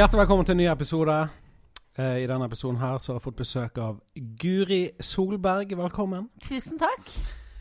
Hjertelig velkommen til en ny episode. Eh, I denne episoden her så har jeg fått besøk av Guri Solberg. Velkommen. Tusen takk.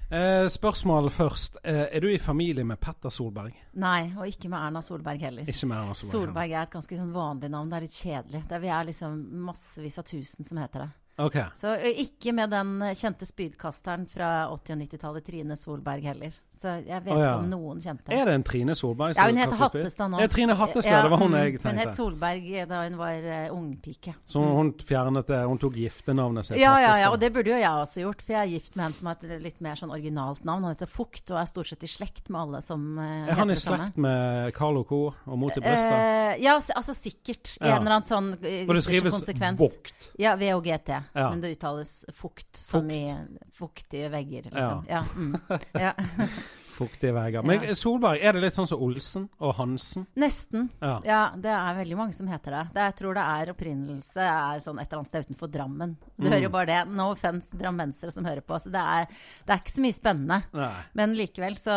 Eh, spørsmål først. Eh, er du i familie med Petter Solberg? Nei, og ikke med Erna Solberg heller. Ikke med Erna Solberg. Solberg er et ganske sånn vanlig navn. Det er litt kjedelig. Det er, vi er liksom massevis av tusen som heter det. Ok. Så ikke med den kjente spydkasteren fra 80- og 90-tallet, Trine Solberg heller. Så jeg vet oh, ja. ikke om noen kjente Er det en Trine Solberg? Ja, hun heter? Hattestad nå. Er Trine Hattestad. Ja, det var hun jeg tenkte. Hun het Solberg da hun var uh, ungpike. Så hun fjernet det. Hun tok giftenavnet sitt. Ja, ja, ja, og det burde jo jeg også gjort, for jeg er gift med en som har et litt mer sånn originalt navn. Han heter Fukt og er stort sett i slekt med alle som uh, Er han i det slekt med Carlo Co. og Mot i brystet? Uh, ja, altså sikkert. I Ja. en eller annen sånn uh, og det skrives. Vogt. Ja, VOGT. Ja. Men det uttales fukt, som i fuktige vegger, liksom. Ja. mm. ja. Fuktige vegger. Men Ja. Solberg, er det litt sånn som Olsen og Hansen? Nesten. Ja. Ja, det er veldig mange som heter det. det jeg tror det er opprinnelse er sånn et eller annet sted utenfor Drammen. Du Mm. hører jo bare det. No offense drammensere som hører på. Så det er, det er ikke så mye spennende. Nei. Men likevel så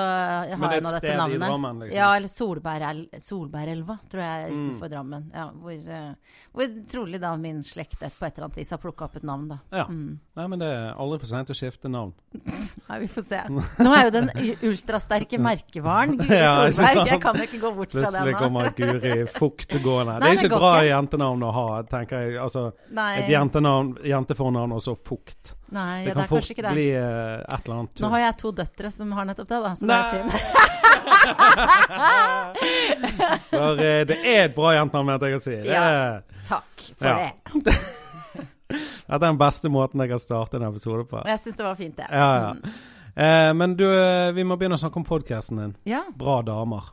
jeg Men det er jeg nå et sted i. Drammen, liksom? Ja, eller Solberg, Solbergelva, tror jeg, Mm. utenfor Drammen. Ja, hvor, eh, hvor trolig da min slekt på et eller annet vis har plukka opp et navn, da. Ja. Mm. Nei, men det er aldri for sent å skifte navn. Nei, vi får se. Nå er jo den u- ultrasterke merkevaren Guri Solberg. Jeg kan jo ikke gå bort fra den Plutselig kommer Guri fuktegående. Det er ikke et bra ikke. jentenavn å ha, tenker jeg. Altså, et jentenavn, jentefornavn og så fukt. nei Det ja, det kan er fort det. bli uh, et eller annet Nå har jeg to døtre som har nettopp det, da, så det Nei. For uh, det er et bra jentenavn, mente jeg å si. Det Ja. Takk for Ja. det. dette er den beste måten jeg har startet en episode på. Jeg syns det var fint, det. Ja, ja. Mm. Eh, men du, eh, vi må begynne å snakke om podkasten din. ja. Bra damer.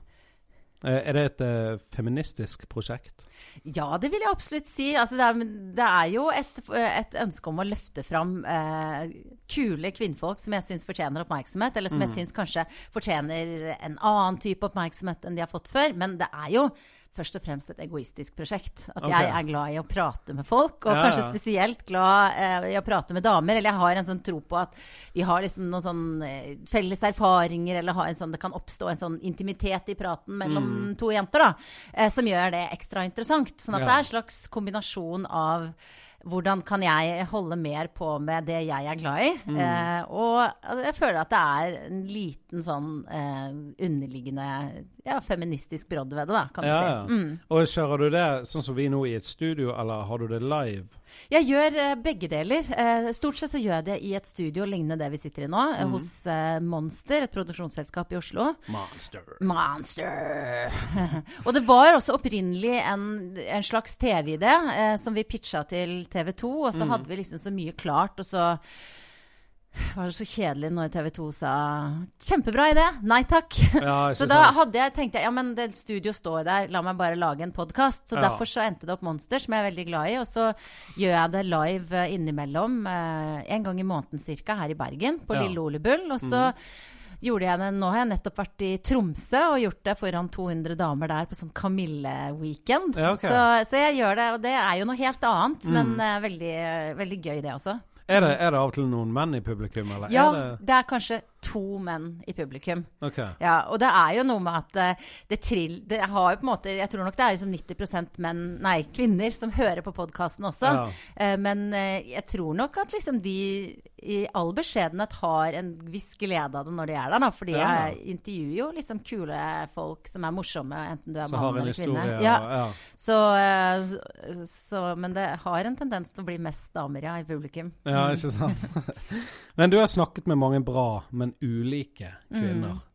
Eh, er det et eh, feministisk prosjekt? Ja, det vil jeg absolutt si. Altså, det, er, det er jo et, et ønske om å løfte fram eh, kule kvinnfolk som jeg syns fortjener oppmerksomhet, eller som jeg syns kanskje fortjener en annen type oppmerksomhet enn de har fått før. Men det er jo først og fremst et egoistisk prosjekt. At okay. jeg er glad i å prate med folk, og Ja, kanskje ja. spesielt glad eh, i å prate med damer. Eller jeg har en sånn tro på at vi har liksom noen sånn eh, felles erfaringer, eller har en sånn, det kan oppstå en sånn intimitet i praten mellom to jenter, da, eh, som gjør det ekstra interessant. Sånn at Ja. det er en slags kombinasjon av hvordan kan jeg holde mer på med det jeg er glad i? Mm. Eh, og jeg føler at det er en liten sånn eh, underliggende ja, feministisk brodd ved det, da, kan du Ja, si. ja. Mm. Og kjører du det sånn som vi nå i et studio, eller har du det live? Jeg gjør eh, begge deler. Eh, stort sett så gjør jeg det i et studio lignende det vi sitter i nå, Mm. hos Monster, et produksjonsselskap i Oslo. Monster. Monster! og det var også opprinnelig en, en slags TV-idé eh, som vi pitcha til TV 2, og Mm. så hadde vi liksom så mye klart, og så var så kjedelig når TV 2 sa 'kjempebra idé', nei takk. Ja, Så da hadde jeg tenkt ja, men det studio står der, la meg bare lage en podkast. Så Ja. derfor så endte det opp Monster, som jeg er veldig glad i. Og så gjør jeg det live eh, innimellom, eh, en gang i måneden cirka, her i Bergen, på Ja. Lille Ole Bull. Og så gjorde jeg det Nå har jeg nettopp vært i Tromsø og gjort det foran 200 damer der på sånn Kamille-weekend. Ja, ok. så, så jeg gjør det, og det er jo noe helt annet, men eh, veldig, veldig gøy det også. Er det, er det av og til noen menn i publikum, eller? Ja, Er det, det er kanskje to menn i publikum. Okay. Ja, og det er jo noe med at uh, det trill Det har jo på en måte Jeg tror nok det er liksom 90% menn, nei, kvinner som hører på podkasten også. Ja. Uh, men uh, jeg tror nok at liksom de i all beskjedenhet har en viss glede av det når de er der, da. Fordi Ja. jeg intervjuer jo liksom kule folk som er morsomme, enten du er mann eller kvinne. Ja, så, så, men det har en tendens til å bli mest damer, ja, i publikum. Ja, ikke sant? men du har snakket med mange bra, men ulike kvinner. Mm.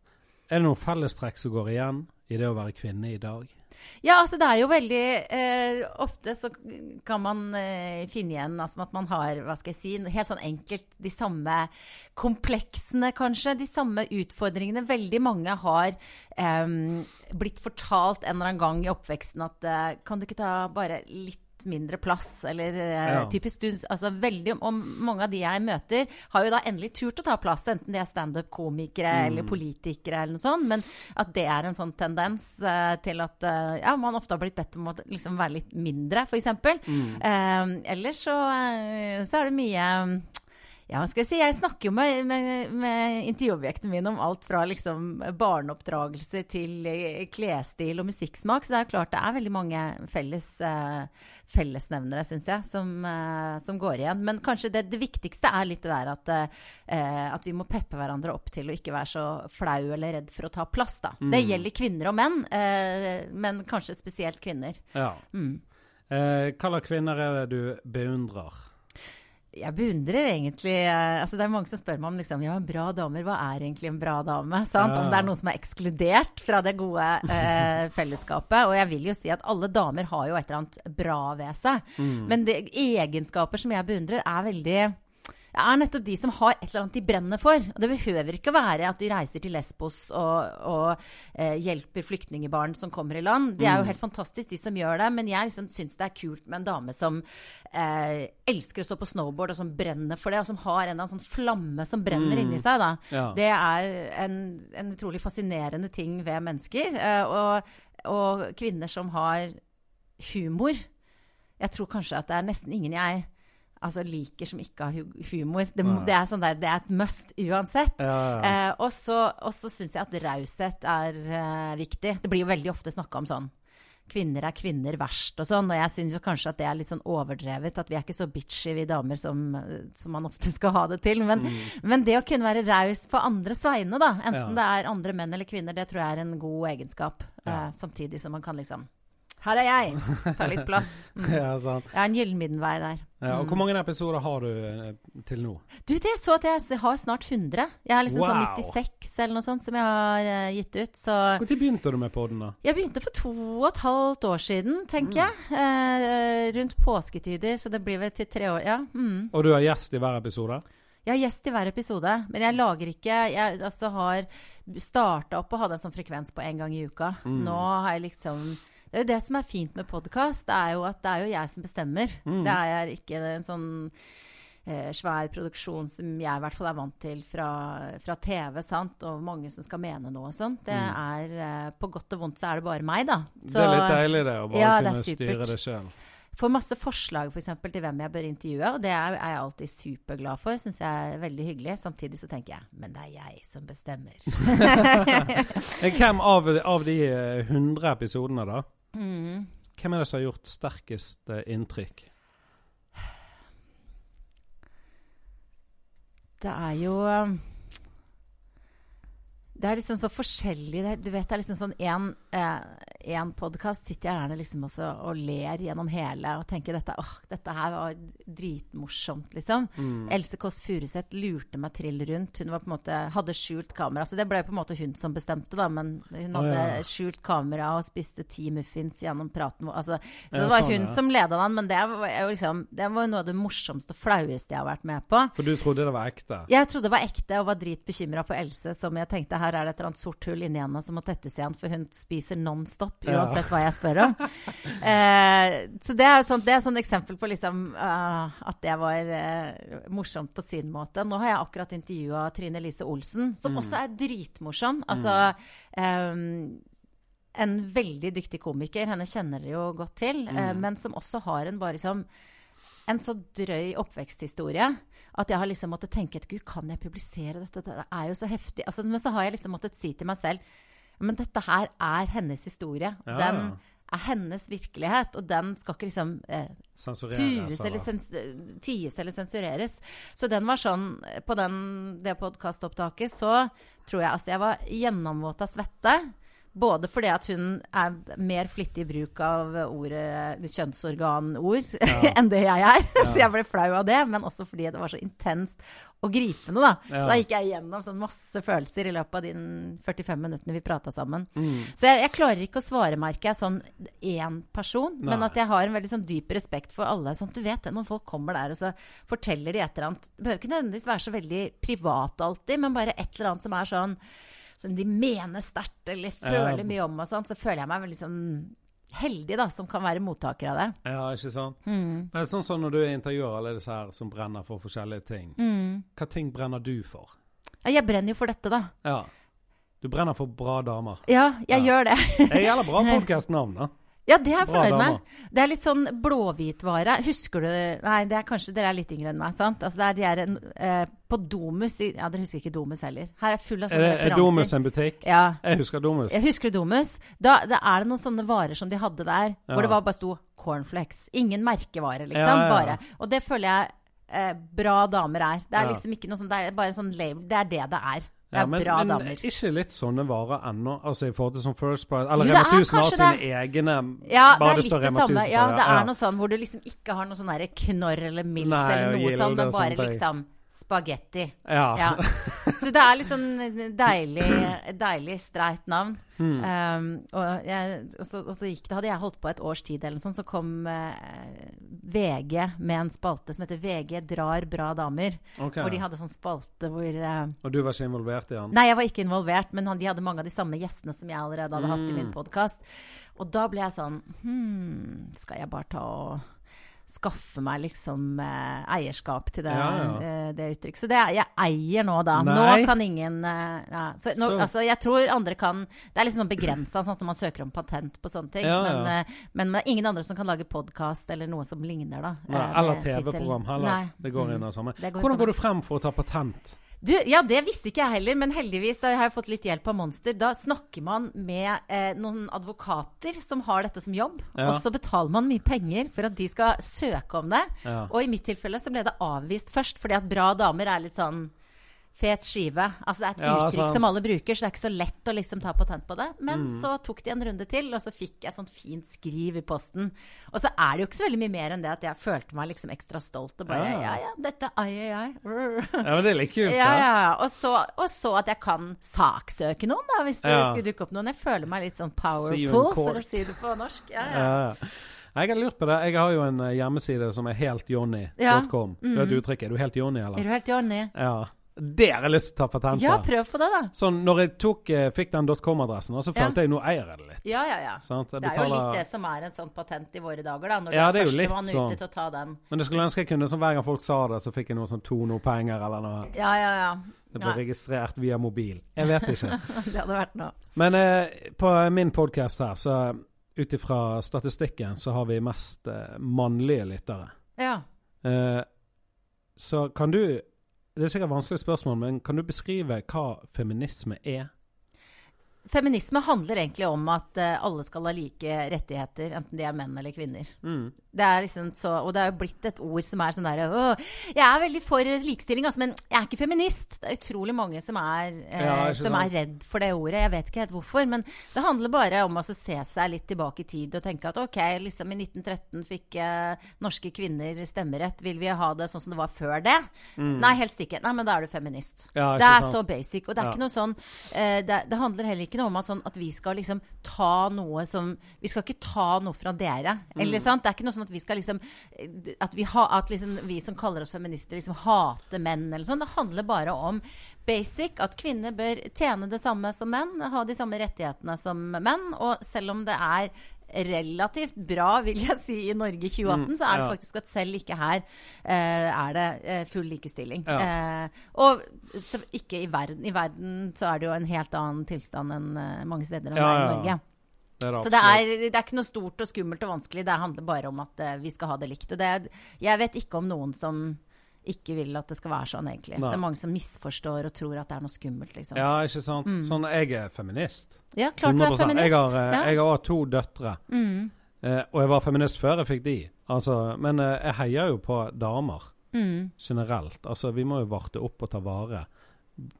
Er det noen fellestrekk som går igjen i det å være kvinne i dag? Ja, altså det er jo veldig eh, Ofte så kan man eh, finne igjen altså at man har, hva skal jeg si, helt sånn enkelt de samme kompleksene, kanskje. De samme utfordringene. Veldig mange har eh, blitt fortalt en eller annen gang i oppveksten at eh, kan du ikke ta bare litt mindre plass, eller eh, Ja. typisk du, altså veldig, og mange av de jeg møter, har jo da endelig turt å ta plass, enten de er standup-komikere Mm. eller politikere eller noe sånt, men at det er en sånn tendens eh, til at eh, ja, man ofte har blitt bedt om å liksom være litt mindre, f.eks. Mm. Eh, ellers så, så er det mye Ja, hva skal jeg si? Jeg snakker jo med, med, med intervjuobjektene mine om alt fra liksom barneoppdragelse til eh, klesstil og musikksmak. Så det er klart det er veldig mange felles, eh, fellesnevnere, syns jeg, som, eh, som, går igjen. Men kanskje det, det, viktigste er litt det der at, at, vi må peppe hverandre opp til å ikke være så flau eller redd for å ta plass, da. Mm. Det gjelder kvinner og menn, men kanskje spesielt kvinner. Ja. Mm. Eh, slags kvinner er det du beundrer? Jeg beundrer egentlig eh, altså Det er mange som spør meg om liksom, ja, bra damer, hva er egentlig en bra dame? Ja. Om det er noen som er ekskludert fra det gode eh, fellesskapet. Og jeg vil jo si at alle damer har jo et eller annet bra ved seg. Mm. Men det, egenskaper som jeg beundrer, er veldig er nettopp de som har et eller annet de brenner for. Og det behøver ikke å være at de reiser til Lesbos og, og eh, hjelper flyktningbarn som kommer i land. Det er jo mm. helt fantastisk, de som gjør det. Men jeg liksom syns det er kult med en dame som eh, elsker å stå på snowboard, og som brenner for det. Og som har en eller annen sånn flamme som brenner mm. inni seg. Da. Ja. Det er en, en, utrolig fascinerende ting ved mennesker. Eh, og, og kvinner som har humor. Jeg tror kanskje at det er nesten ingen jeg altså, liker som ikke har humor. Det, det, er, sånn der, det er, et must uansett. Ja, ja. Eh, og så syns jeg at raushet er eh, viktig. Det blir jo veldig ofte snakka om sånn kvinner er kvinner verst og sånn. Og jeg syns kanskje at det er litt sånn overdrevet. At vi er ikke så bitchy, vi damer, som, som man ofte skal ha det til. Men, mm. men det å kunne være raus på andres vegne, da, enten ja. det er andre menn eller kvinner, det tror jeg er en god egenskap. Uh, samtidig som man kan liksom her er jeg! Ta litt plass. Mm. ja, sant. Jeg har en gyllen middelvei der. Ja, og Hvor mange episoder har du eh, til nå? Du, det er så at Jeg har snart 100. Jeg har liksom sånn wow. sånn 96 eller noe sånt som jeg har uh, gitt ut. Så Når begynte du med podden, da? Jeg begynte for to og et halvt år siden, tenker mm. jeg. Uh, rundt påsketider, så det blir vel til tre år. Ja. Mm. Og du har gjest i hver episode? Jeg har gjest i hver episode, men jeg lager ikke Jeg altså, har starta opp og hadde en sånn frekvens på én gang i uka. Mm. Nå har jeg liksom det er jo det som er fint med podkast, er jo at det er jo jeg som bestemmer. Mm. Det er ikke en sånn eh, svær produksjon som jeg i hvert fall er vant til fra, fra TV, sant? og mange som skal mene noe og sånn. Det mm. er eh, På godt og vondt så er det bare meg, da. Så, det er litt deilig, det, å bare ja, kunne styre det sjøl. Får masse forslag for eksempel, til hvem jeg bør intervjue, og det er, er jeg alltid superglad for. Syns jeg er veldig hyggelig. Samtidig så tenker jeg men det er jeg som bestemmer. hvem av, av de 100 episodene, da? Mm. Hvem er det som har gjort sterkest eh, inntrykk? Det er jo Det er liksom så forskjellig. du vet, det er liksom sånn én én podkast sitter jeg gjerne liksom og ler gjennom hele og tenker dette, åh, dette her var dritmorsomt, liksom. Mm. Else Kåss Furuseth lurte meg trill rundt. Hun var på en måte, hadde skjult kamera. Så det ble på en måte hun som bestemte, da. Men hun hadde oh, ja. skjult kamera og spiste ti muffins gjennom praten. Altså, så det var sånn, hun som leda den. Men det var liksom, det var noe av det morsomste og flaueste jeg har vært med på. For du trodde det var ekte? Jeg trodde det var ekte, og var dritbekymra for Else, som jeg tenkte her er det et eller annet sort hull inni henne som må tettes igjen, for hun spiser non stop opp, uansett hva jeg spør om. Eh, så det er, sånn, er sånn eksempel på liksom, uh, at det var uh, morsomt på sin måte. Nå har jeg akkurat intervjua Trine Lise Olsen, som mm. også er dritmorsom. Altså um, en veldig dyktig komiker. Henne kjenner dere jo godt til. Mm. Uh, men som også har en bare liksom en så drøy oppveksthistorie at jeg har liksom måttet tenke at gud, kan jeg publisere dette? Det er jo så heftig. Altså, men så har jeg liksom måttet si til meg selv men dette her er hennes historie. Ja. Den er hennes virkelighet, og den skal ikke liksom eh, tues eller sens ties eller sensureres. Så den var sånn På den, det podkastopptaket så tror jeg altså jeg var gjennomvåt av svette. Både fordi at hun er mer flittig i bruk av ordet kjønnsorganord ja. enn det jeg er. Ja. så jeg ble flau av det. Men også fordi det var så intenst og gripende. da. Ja. Så da gikk jeg gjennom sånn masse følelser i løpet av de 45 minuttene vi prata sammen. Mm. Så jeg, jeg, klarer ikke å svare, merker jeg, sånn én person. Nei. Men at jeg har en veldig sånn dyp respekt for alle. Sånn, du vet det, Når folk kommer der og så forteller de et eller annet Det behøver ikke nødvendigvis være så veldig privat alltid, men bare et eller annet som er sånn som de mener sterkt eller føler ja. mye om, og sånn, så føler jeg meg veldig sånn heldig da, som kan være mottaker av det. Ja, ikke sant? Mm. Men sånn som når du intervjuer alle disse her som brenner for forskjellige ting, mm. hva ting brenner du for? Ja, jeg brenner jo for dette, da. Ja. Du brenner for bra damer. Ja, jeg ja. gjør det. det gjelder bra podkast-navn, da. Ja, det er jeg fornøyd med. Det er litt sånn blåhvitvare. Husker du Nei, det er kanskje dere er litt yngre enn meg, sant? Altså, det er de er eh, på Domus i, Ja, dere husker ikke Domus heller. Her er full av Er, sånne referanser. er referanser. Domus en butikk? Ja. Jeg husker Domus. Jeg husker Domus. Da, da er det noen sånne varer som de hadde der, Ja. hvor det var bare sto cornflakes. Ingen merkevare, liksom. Ja. Bare. Og det føler jeg eh, bra damer er. Det er liksom ikke noe sånn, det er bare sånn label. Det er det det er. Det Ja, er men, bra men damer. ikke litt sånne varer ennå? Altså i forhold til som First Price? Eller Jo, det Rema er 1000 har sine det. egne Ja, bare det litt står det Rema samme. 1000 Ja, det er noe sånn hvor du liksom ikke har noe sånn derre knorr eller mils Nei, eller noe sånn, men bare liksom spagetti. Ja. Ja. Så det er liksom deilig, deilig streit navn. Mm. Um, og, jeg, og, så, og så gikk det, hadde jeg holdt på et års tid, eller noe sånt, så kom eh, VG med en spalte som heter 'VG drar bra damer'. Okay. Hvor de hadde sånn spalte hvor eh, Og du var ikke involvert i den? Nei, jeg var ikke involvert, men han, de hadde mange av de samme gjestene som jeg allerede hadde hatt i Mm. min podkast. Og da ble jeg sånn Hm, skal jeg bare ta og skaffe meg liksom eh, eierskap til det, Ja, ja. eh, det uttrykket. Så det jeg eier nå, da. Nei. Nå kan ingen eh, ja. så, nå, Så- Altså, jeg tror andre kan Det er liksom sånn begrensa sånn når man søker om patent på sånne ting. Ja, Men, eh, men det er ingen andre som kan lage podkast eller noe som ligner, da. Nei, eh, eller. TV-program heller. Det går Mm. inn i det samme. Hvordan går du frem for å ta patent? Du, ja, det visste ikke jeg heller, men heldigvis da har jeg fått litt hjelp av Monster. Da snakker man med eh, noen advokater som har dette som jobb, Ja. og så betaler man mye penger for at de skal søke om det. Ja. Og i mitt tilfelle så ble det avvist først, fordi at bra damer er litt sånn fet skive. Altså det er et Ja, uttrykk sant. som alle bruker, så det er ikke så lett å liksom ta patent på det. Men Mm. så tok de en runde til, og så fikk jeg et sånt fint skriv i posten. Og så er det jo ikke så veldig mye mer enn det at jeg følte meg liksom ekstra stolt og bare Ja. Ja, ja, dette eier jeg. Ja, men Det er litt kult. Ja, ja, ja. Og så, og så at jeg kan saksøke noen, da, hvis det skulle dukke opp noen. Jeg føler meg litt sånn powerful, for å si det på norsk. Ja, ja. Ja. Jeg har lurt på det. Jeg har jo en eh, hjemmeside som er heltjohnny.com. Ja. Du vet uttrykket? Er du helt Johnny, Er du helt Johnny? Ja. Det har jeg lyst til å ta patent på. Ja, prøv på det, da. Sånn, når jeg tok, eh, fikk den .com-adressen, så Ja. jeg nå eier jeg det litt. Ja, ja, ja. Sånn, det Det er jo litt det som er en sånn patent i våre dager, da. Når Ja, du er er førstemann sånn. ute til å ta den. Men jeg skulle ønske jeg kunne, sånn hver gang folk sa det, så fikk jeg noe sånn Tono-penger eller noe. Ja, ja, ja. Det Ja, ble registrert via mobil. Jeg vet ikke. det hadde vært noe. Men eh, på min podkast her, så ut ifra statistikken, så har vi mest eh, mannlige lyttere. Ja. Eh, så kan du Det er sikkert vanskelige spørsmål, men kan du beskrive hva feminisme er? Feminisme handler egentlig om at eh, alle skal ha like rettigheter, enten de er menn eller kvinner. Mm. Det er liksom så, og det er jo blitt et ord som er sånn derre Jeg er veldig for likestilling, altså, men jeg er ikke feminist. Det er utrolig mange som er, eh, Ja, som er redd for det ordet. Jeg vet ikke helt hvorfor. Men det handler bare om å altså, se seg litt tilbake i tid og tenke at ok, liksom i 1913 fikk eh, norske kvinner stemmerett. Vil vi ha det sånn som det var før det? Nei, helst ikke. Nei, men da er du feminist. Mm. Ja, det er sant. så basic. Og det er Ja. ikke noe sånn eh, det, det handler heller ikke noe om at, sånn, at vi skal liksom ta noe som Vi skal ikke ta noe fra dere. Eller Mm. sant? Det er ikke noe sånn at vi skal liksom At vi, ha, at liksom, vi som kaller oss feminister, liksom hater menn eller sånn. Det handler bare om basic. At kvinner bør tjene det samme som menn. Ha de samme rettighetene som menn. Og selv om det er relativt bra, vil jeg si, i Norge i 2018, så er det faktisk at selv ikke her eh, er det eh, full likestilling. Ja. Eh, og så, ikke i verden. I verden så er det jo en helt annen tilstand enn eh, mange steder enn Ja, det er i. Norge. Det er Så det er, det er ikke noe stort og skummelt og vanskelig. Det handler bare om at eh, vi skal ha det likt. Og det jeg vet ikke om noen som ikke vil at det skal være sånn, egentlig. Nei. Det er mange som misforstår og tror at det er noe skummelt, liksom. Ja, ikke sant. Sånn, jeg er feminist. Ja, klart du er feminist. Jeg har, eh, ja. jeg har to døtre. Mm. Eh, og jeg var feminist før jeg fikk de. Altså, men eh, jeg heier jo på damer Mm. generelt. Altså, vi må jo varte opp og ta vare,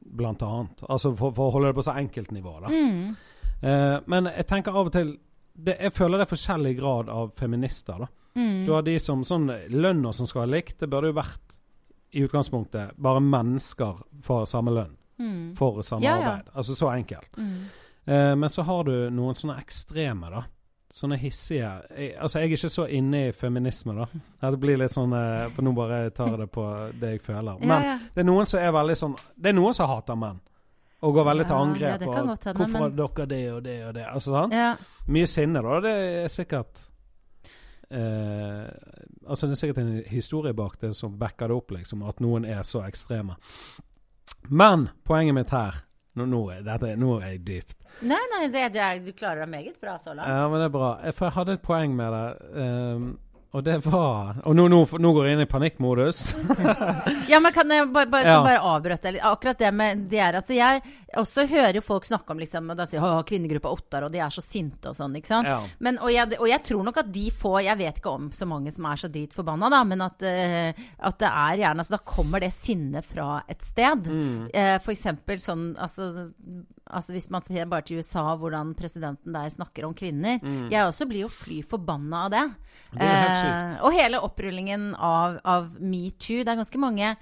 blant annet. Altså, for, for å holde det på så enkelt nivå, da. Mm. Eh, men jeg tenker av og til det, Jeg føler det er forskjellig grad av feminister, da. Mm. Du har de som sånn Lønna som skal være likt, det burde jo vært i utgangspunktet bare mennesker for samme lønn Mm. for samme Ja, arbeid. Altså så enkelt. Mm. Eh, men så har du noen sånne ekstreme, da. Sånne hissige jeg, Altså, jeg er ikke så inne i feminisme, da. Det blir litt sånn eh, For nå bare tar jeg det på det jeg føler. Men Ja, det er noen som er veldig sånn Det er noen som hater menn. Og går veldig til angrep. hende, 'Hvorfor men- dere det og det og det?' Altså, sånn. Mye sinne, da. Det er sikkert eh, Altså Det er sikkert en historie bak det som backer det opp, liksom. At noen er så ekstreme. Men poenget mitt her Nå, nå, er- dette, nå er jeg dypt. Nei, nei, det, det er, du klarer deg meget bra så langt. Ja, men det er bra. For jeg hadde et poeng med det. ehm, og det var Og nå, nå, nå går jeg inn i panikkmodus. Ja, men kan jeg bare, bare, Ja. bare avbryte litt? Akkurat det med det er Altså, jeg også hører jo folk snakke om liksom og Da sier de kvinnegruppa Ottar, og de er så sinte og sånn, ikke sant? Ja. Men, og, jeg, og jeg tror nok at de får Jeg vet ikke om så mange som er så dit forbanna, da, men at, uh, at det er gjerne altså, Da kommer det sinnet fra et sted. Mm. Uh, for eksempel sånn altså, altså Hvis man ser bare til USA, hvordan presidenten der snakker om kvinner. Jeg også blir jo fly forbanna av det. Mm. Det. Eh, og hele opprullingen av, av metoo. Det er ganske mange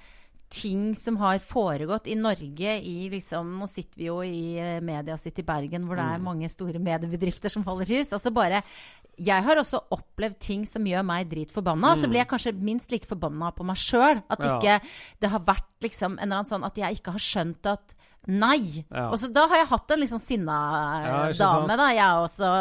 ting som har foregått i Norge i liksom Nå sitter vi jo i eh, Media City Bergen, hvor det Mm. er mange store mediebedrifter som holder hus. Altså bare Jeg har også opplevd ting som gjør meg dritforbanna. Så blir jeg kanskje minst like forbanna på meg sjøl. At Mm. Ja. ikke det har vært liksom en eller annen sånn At jeg ikke har skjønt at Nei. Ja. Og så da har jeg hatt en litt sånn sinna Ja, eh, ikke dame, da. Jeg er også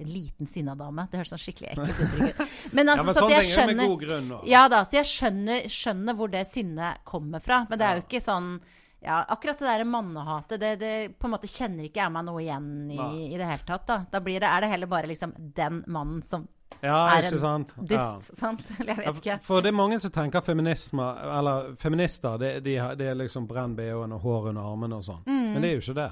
en liten sinna dame. Det høres sånn skikkelig ekkelt ut. Men Ja, altså, men så sånne at jeg ting er med god grunn. Ja da, så jeg skjønner, skjønner hvor det sinnet kommer fra. Men det er jo ikke sånn ja, Akkurat det der mannehatet, det, det på en måte kjenner ikke jeg meg noe igjen i i det hele tatt. Da, da blir det, er det heller bare liksom den mannen som Ja, er en sant? Ja. Sant? Eller jeg vet ikke. For det er mange som tenker feminisme, eller feminister, det, de, de er liksom brenn BH-en og hår under armene og sånn. Mm. Men det er jo ikke det.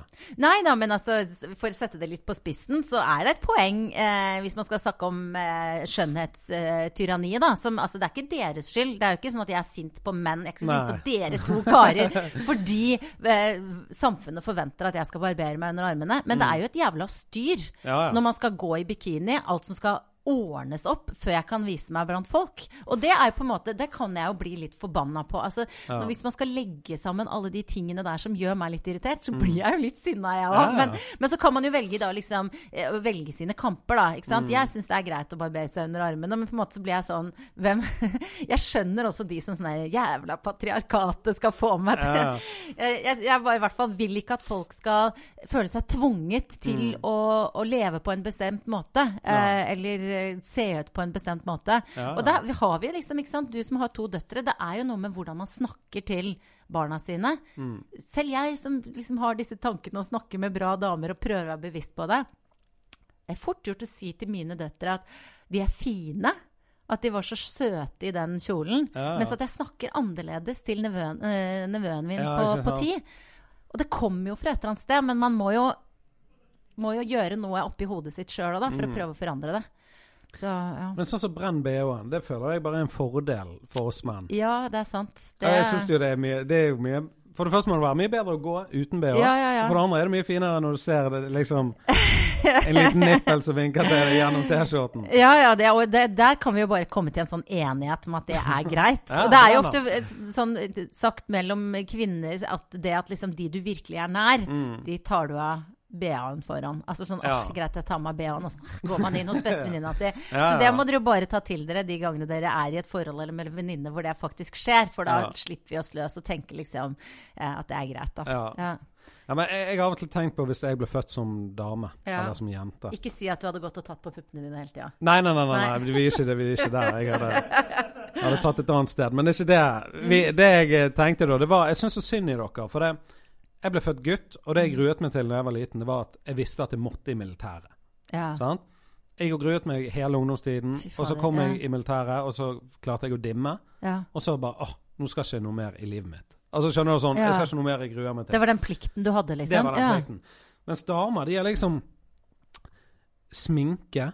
Nei da, men altså, for å sette det litt på spissen, så er det et poeng eh, hvis man skal snakke om eh, skjønnhetstyranniet, da. Som, altså, det er ikke deres skyld. Det er jo ikke sånn at jeg er sint på menn. Jeg er ikke sint på dere to karer fordi eh, samfunnet forventer at jeg skal barbere meg under armene. Men det er jo et jævla styr Mm. Ja, ja. når man skal gå i bikini. Alt som skal ordnes opp før jeg kan vise meg blant folk. Og det er jo på en måte, det kan jeg jo bli litt forbanna på. Altså, Ja. når, hvis man skal legge sammen alle de tingene der som gjør meg litt irritert, så blir jeg jo litt sinna, jeg òg. Mm. Ja, ja. Men, men så kan man jo velge da liksom eh, velge sine kamper, da. Ikke Mm. sant? Jeg syns det er greit å barbere seg under armene, men på en måte så blir jeg sånn hvem Jeg skjønner også de som sånn jævla patriarkatet skal få meg til jeg, jeg, bare i hvert fall vil ikke at folk skal føle seg tvunget til å, å leve på en bestemt måte. Mm. Eh, eller se ut på en bestemt måte. Ja, Og da har vi liksom, ikke sant, du som har to døtre, det er jo noe med hvordan man snakker til barna sine. Mm. Selv jeg som liksom har disse tankene og snakker med bra damer og prøver å være bevisst på det. Det er fort gjort å si til mine døtre at de er fine. At de var så søte i den kjolen. Ja, ja. Mens at jeg snakker annerledes til nevøen, eh, nevøen min Ja, på, på ti. Og det kommer jo fra et eller annet sted, men man må jo, må jo gjøre noe oppi hodet sitt sjøl Mm. for å prøve å forandre det. Så ja. Men sånn som brenn BH-en, det føler jeg bare er en fordel for oss menn. Ja, det er sant. Det, Jeg synes jo det er mye Det er jo mye For det første må det være mye bedre å gå uten BH. Ja, ja, ja. For det andre er det mye finere når du ser det liksom En liten nippel som vinker til deg gjennom T-skjorten. Ja, ja, det, og det, der kan vi jo bare komme til en sånn enighet om at det er greit. Og det er jo ofte sånn sagt mellom kvinner at det at liksom de du virkelig er nær, de tar du av BH-en foran. Altså sånn. Ja. åh, greit, jeg tar meg BH-en, og så går man inn hos bestevenninna si. Ja, Så det må dere jo bare ta til dere de gangene dere er i et forhold eller med en venninne hvor det faktisk skjer. For da Ja. slipper vi oss løs og tenker liksom eh, at det er greit, da. Ja. Ja. Ja, men jeg, jeg har av og til tenkt på hvis jeg ble født som dame, Ja. eller som jente. Ikke si at du hadde gått og tatt på puppene dine hele tida. Nei, nei, nei, Nei. nei. vi er ikke, det, vi er ikke der. Jeg hadde, hadde tatt et annet sted. Men det er ikke det. Vi, det jeg tenkte da, det var Jeg syns så synd i dere. For det, jeg ble født gutt, og det jeg gruet meg til da jeg var liten, det var at jeg visste at jeg måtte i militæret. Ja. Sant? Jeg gruet meg hele ungdomstiden, faen, og så kom ja. jeg i militæret, og så klarte jeg å dimme. ja. Og så bare åh, nå skal ikke noe mer i livet mitt. Altså skjønner du sånn. Jeg skal ikke noe mer jeg gruer meg til. Det var den plikten du hadde, liksom? Det var den plikten. Mens damer, de er liksom sminke,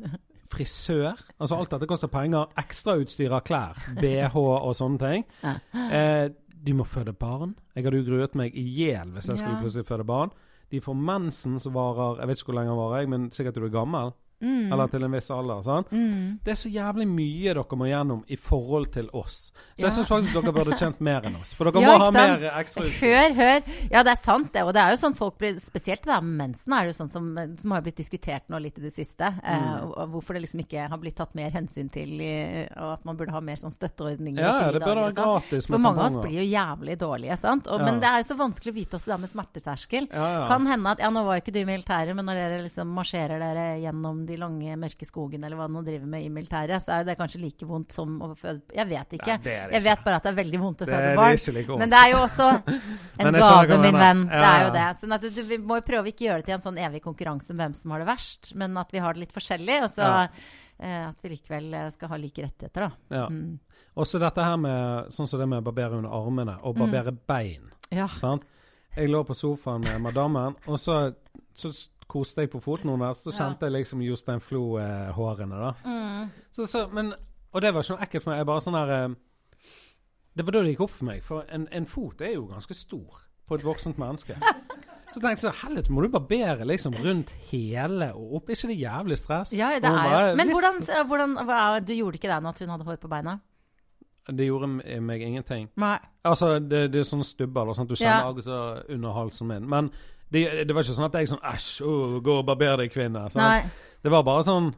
frisør Altså alt dette koster penger. Ekstrautstyr av klær, BH og sånne ting. Eh, de må føde barn. Jeg hadde jo gruet meg i hjel hvis jeg skulle Ja. plutselig føde barn. De får mensen som varer Jeg vet ikke hvor lenge den varer, men sikkert til du er gammel. Mm. Eller til en viss alder. Sant? Mm. Det er så jævlig mye dere må gjennom i forhold til oss. Så Ja. jeg syns faktisk dere burde tjent mer enn oss. For dere Ja, må ha sant? mer ekstrautstyr. Hør, hør. Ja, det er sant, det. Og det er jo sånn folk blir Spesielt det der med mensen er det jo sånn som, som har blitt diskutert nå litt i det siste. Eh, Mm. og hvorfor det liksom ikke har blitt tatt mer hensyn til, i, og at man burde ha mer sånn støtteordninger Ja, det burde være sånn. gratis For mange av oss blir jo jævlig dårlige, sant. Og, Ja. Men det er jo så vanskelig å vite også det der med smerteterskel. Kan hende at ja, nå var jo ikke du i militæret, men når dere liksom marsjerer dere gjennom de lange, mørke skogene eller hva han driver med i militæret, så er det kanskje like vondt som å føde Jeg vet ikke. Nei, det det jeg vet bare at det er veldig vondt å føde barn. Det like. Men det er jo også en gave, min venn. venn. Det er jo ja. det. Sånn at du, vi må jo prøve å ikke gjøre det til en sånn evig konkurranse om hvem som har det verst, men at vi har det litt forskjellig, og så Ja. eh, at vi likevel eh, skal ha like rettigheter, da. Ja. Mm. Også dette her med sånn som det med å barbere under armene og Mm. barbere bein. Ja. Sant? Jeg lå på sofaen med madammen, og så, så koste jeg på foten hennes. Så kjente jeg liksom Jostein Flo-hårene, da. Mm. Så, så, men, og det var ikke noe ekkelt for meg. Jeg bare sånn her eh, Det var da det gikk opp for meg. For en, en fot er jo ganske stor på et voksent menneske. Så tenkte jeg helvete, må du barbere liksom rundt hele og opp? Ikke det jævlig stress? Ja, det er jo Men hvordan, hvordan Du gjorde ikke det nå at hun hadde hår på beina? Det gjorde meg ingenting. Nei. Altså, det, det er sånne stubber, sånn at du kjenner Ja. akkurat under halsen min. Men det, det var ikke sånn at jeg sånn Æsj, oh, gå og barber deg, kvinne. Det var bare sånn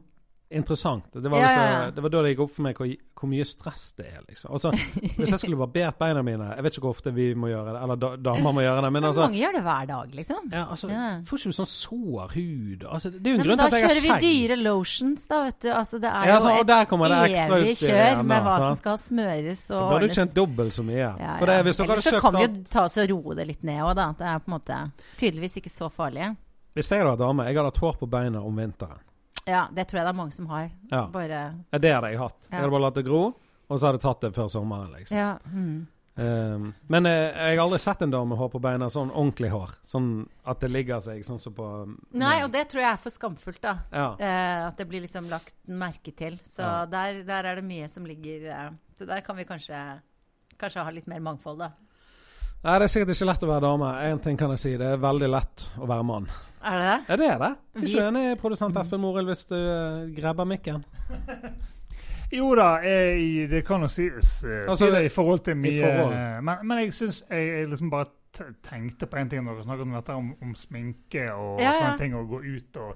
interessant. Det var, liksom, ja, ja. det var da det gikk opp for meg hvor, hvor mye stress det er. liksom. Altså, Hvis jeg skulle barbert beina mine Jeg vet ikke hvor ofte vi må gjøre det, eller da, damer må gjøre det, men altså mange gjør det hver dag, liksom. ja, altså, Ja. Får ikke du sånn sår hud? Altså, det er jo en grunn til at jeg kjører vi dyre lotions, da, vet du. Altså, det er Ja, jo altså, og et evig kjør med da, hva som skal smøres Da og du kjent tjent dobbelt så mye. Ja, det, Ellers så kan vi jo ta oss og roe det litt ned òg, da. Det er på en måte tydeligvis ikke så farlig. Hvis jeg hadde vært dame, jeg hadde hatt hår på beina om vinteren. Ja, det tror jeg det er mange som har. Ja. Bare Ja, det hadde jeg hatt. Ja. Jeg hadde bare latt det gro, og så hadde jeg tatt det før sommeren. liksom. Ja. Mm. Um, men eh, jeg har aldri sett en dame med hår på beina, sånn ordentlig hår. Sånn at det ligger seg, sånn som på Nei, og det tror jeg er for skamfullt, da. Ja. Uh, at det blir liksom lagt merke til. Så Ja. der, der er det mye som ligger uh, Så der kan vi kanskje, kanskje ha litt mer mangfold, da. Nei, det er sikkert ikke lett å være dame. Én ting kan jeg si, det er veldig lett å være mann. Er det det? Ja, det er det. Er Vi- ikke enig, produsent Espen Morild, hvis du uh, grabber mikken? Jo da, jeg, det kan jo sies uh, Altså, si det i forhold til mye forhold. eh, men, men jeg syns jeg, jeg liksom bare tenkte på en ting når dere snakket om dette om, om sminke og Ja, ja. sånne ting, og gå ut og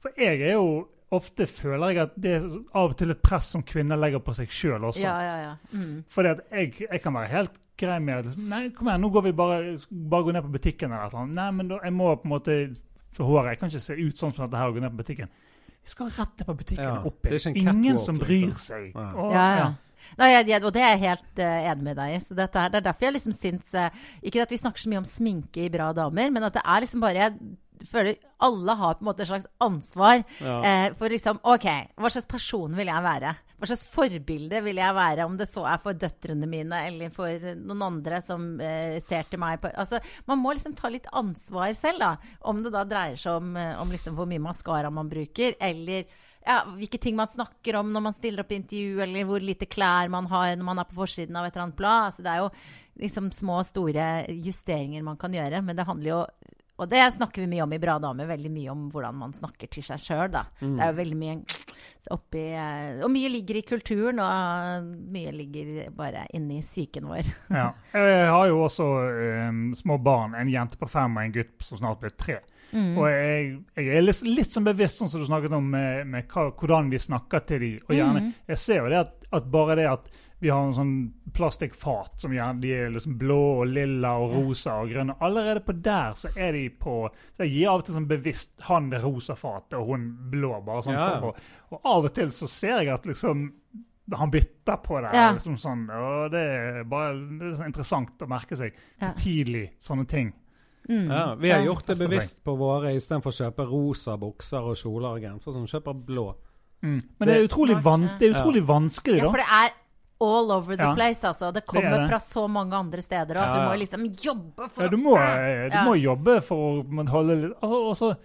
For jeg er jo Ofte føler jeg at det er av og til et press som kvinner legger på seg sjøl også. Ja, ja, ja. Mm. Fordi at jeg, jeg kan være helt grei med at Nei, kom igjen, nå går vi bare, bare gå ned på butikken eller noe. Nei, men da, jeg må på en måte For håret. Kan ikke se ut sånn som dette her og gå ned på butikken. Vi skal rett ned på butikken Ja, opp igjen. Ingen som bryr liksom. seg. Ja. Og, Ja, ja. Nei, jeg, og det er jeg helt uh, enig med deg i. Så det er derfor jeg liksom syns uh, Ikke at vi snakker så mye om sminke i bra damer, men at det er liksom bare Jeg føler alle har på en måte et slags ansvar Ja. eh, for liksom OK, hva slags person vil jeg være? Hva slags forbilde vil jeg være, om det så er for døtrene mine eller for noen andre som eh, ser til meg på Altså, man må liksom ta litt ansvar selv, da. Om det da dreier seg om, eh, om liksom hvor mye maskara man bruker, eller ja, hvilke ting man snakker om når man stiller opp i intervju, eller hvor lite klær man har når man er på forsiden av et eller annet blad. Altså, det er jo liksom små og store justeringer man kan gjøre, men det handler jo og det snakker vi mye om i Bra damer, veldig mye om hvordan man snakker til seg sjøl. Det er jo veldig mye oppi eh, Og mye ligger i kulturen, og mye ligger bare inni psyken vår. Ja. Jeg har jo også um, små barn. En jente på fem og en gutt som snart blir tre. Mm. Og jeg, jeg er litt, litt sånn bevisst, sånn som du snakket om, med, med hva, hvordan vi snakker til dem. Og gjerne, Mm. jeg ser jo det at, at bare det at vi har en sånn plastikkfat som gjerne de er liksom blå og lilla og rosa og grønne. Allerede på der så er de på så Jeg gir av og til sånn bevisst han det rosa fatet og hun blå, bare sånn Ja. for å Og av og til så ser jeg at liksom han bytter på det. Ja. Liksom sånn, og det er bare det er sånn interessant å merke seg Ja. tidlig sånne ting. Mm. Ja, vi har Ja. gjort det bevisst på våre istedenfor å kjøpe rosa bukser og kjoler og gensere, som kjøper blå. Mm. Men det er utrolig, van det er utrolig vanskelig, da. Ja, for det er all over the Ja. place, altså. Det Det kommer det det. fra så mange andre steder, og at Ja, du må liksom jobbe for Ja, du må, eh, du Ja. må jobbe for å holde litt og, og så,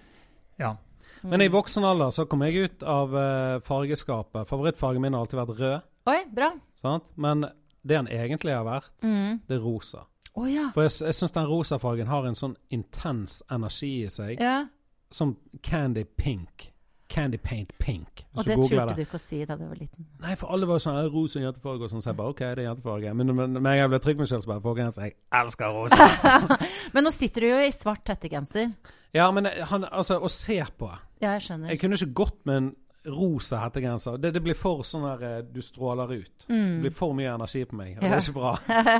Ja. Men i voksen alder så kom jeg ut av eh, fargeskapet. Favorittfargen min har alltid vært rød, Oi, bra. sant? men det han egentlig har vært, Mm. det er rosa. Oh, ja. For jeg, jeg syns den rosa fargen har en sånn intens energi i seg. ja. Som candy pink. Candy paint pink. Og du det turte du ikke å si da du var liten. Nei, for alle var sånn «Er rosa jentefarge og sånn. Så jeg bare OK, det er jentefarge. Men når jeg ble trygg med selv, så bare folkens, jeg elsker rosa. Men nå sitter du jo i svart hettegenser. ja, men han, altså, å se på Ja, jeg skjønner. Jeg kunne ikke gått med en rosa hettegenser. Det, det blir for sånn der eh, Du stråler ut. Det blir for mye energi på meg. Og det Mm. Er ikke bra.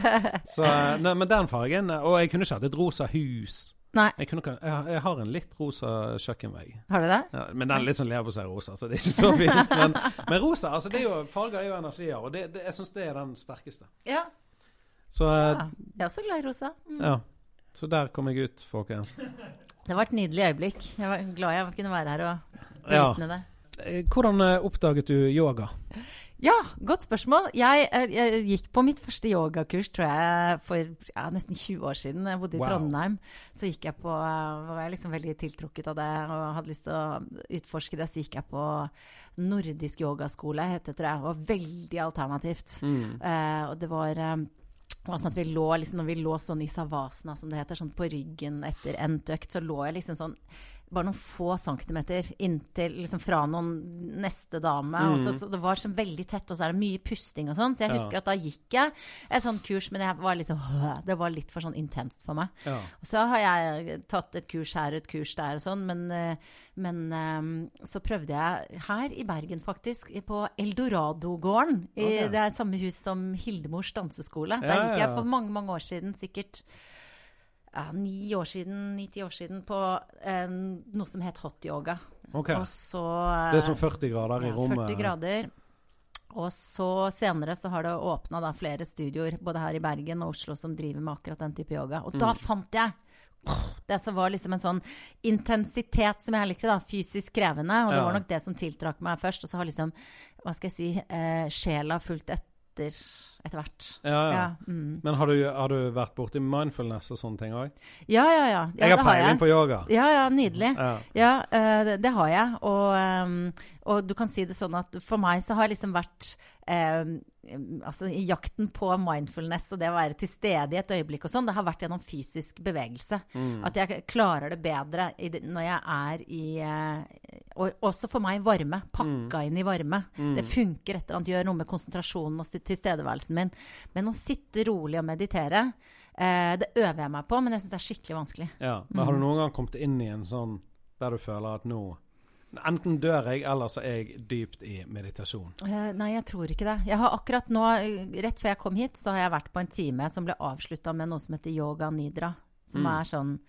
Så, eh, nei, men den fargen eh, Og jeg kunne ikke hatt et rosa hus. Nei. Jeg, ikke- jeg, har- jeg har en litt rosa kjøkkenvegg. Har du det? Ja, men den er litt sånn leverpostei-rosa, så det er ikke så fint. Men, men rosa, altså det er jo, farger er jo energier, og det, det, jeg syns det er den sterkeste. Ja. Så eh, ja. Jeg er også glad i rosa. Mm. ja. Så der kom jeg ut, folkens. Det var et nydelig øyeblikk. Jeg var glad jeg kunne være her og Ja. bevitne det. Eh, Hvordan eh, oppdaget du yoga? Ja, godt spørsmål. Jeg, eh, jeg gikk på mitt første yogakurs tror jeg, for ja, nesten 20 år siden. Jeg bodde i Wow. Trondheim. Så gikk jeg på, eh, var jeg liksom veldig tiltrukket av det og hadde lyst til å utforske det. Så gikk jeg på nordisk yogaskole, het det, tror jeg. Var veldig alternativt. Mm. Eh, og det var eh, sånn vi lå, liksom, når vi lå sånn i savasana, som det heter, sånn på ryggen etter endt økt, så lå jeg liksom sånn bare noen få centimeter inntil liksom fra noen neste dame. Og så, så det var sånn veldig tett, og så er det mye pusting og sånn. Så jeg Ja. husker at da gikk jeg et sånt kurs, men var liksom, det var litt for sånn intenst for meg. Ja. Og så har jeg tatt et kurs her og et kurs der og sånn, men, eh, men eh, så prøvde jeg her i Bergen, faktisk, på Eldorado-gården. I Det er samme hus som Hildemors danseskole. Der gikk jeg for mange, mange år siden, sikkert ja, ni år siden, ni-ti år siden, på eh, noe som het hot yoga. Ok. Og så eh, Det er som 40 grader i ja, rommet. 40 grader. Og så senere så har det åpna flere studioer, både her i Bergen og Oslo, som driver med akkurat den type yoga. Og Mm. da fant jeg det som var liksom en sånn intensitet som jeg likte, da. Fysisk krevende. Og det Ja. var nok det som tiltrakk meg først. Og så har liksom, hva skal jeg si, eh, sjela fulgt etter etter hvert. Ja, ja. Ja, mm. Men har du, har du vært borti mindfulness og sånne ting òg? ja, ja. ja. ja jeg har peiling på yoga. Ja, ja, nydelig. Ja. Eh, det, det har jeg. Og, ehm, og du kan si det sånn at for meg så har jeg liksom vært eh, altså i jakten på mindfulness og det å være til stede i et øyeblikk og sånn, det har vært gjennom fysisk bevegelse. Mm. At jeg klarer det bedre det, når jeg er i eh, Og også for meg varme. Pakka inn i varme. Mm. Det funker et eller annet. Gjør noe med konsentrasjonen og sti- tilstedeværelsen min. Men å sitte rolig og meditere, eh, det øver jeg meg på, men jeg syns det er skikkelig vanskelig. Ja. Men har du noen gang kommet inn i en sånn der du føler at nå Enten dør jeg, eller så er jeg dypt i meditasjon. Uh, nei, jeg tror ikke det. Jeg har akkurat nå, rett før jeg kom hit, så har jeg vært på en time som ble avslutta med noe som heter yoga nidra. Som Mm. er sånn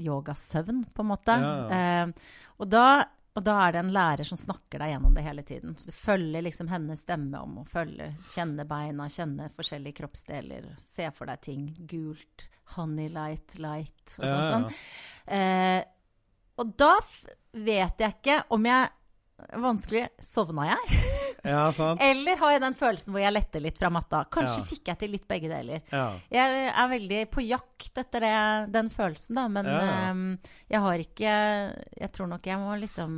yogasøvn, på en måte. Ja, Eh, og, da, og da er det en lærer som snakker deg gjennom det hele tiden. Så du følger liksom hennes stemme om å følge, kjenne beina, kjenne forskjellige kroppsdeler. Se for deg ting. Gult, honey light, light og Ja, sånn. ja. sånn. Eh, og da vet jeg ikke om jeg Vanskelig. Sovna jeg? Ja, sant? Eller har jeg den følelsen hvor jeg letter litt fra matta? Kanskje Ja. fikk jeg til litt begge deler. Ja. Jeg er veldig på jakt etter det, den følelsen, da. Men ehm, jeg har ikke Jeg tror nok jeg må liksom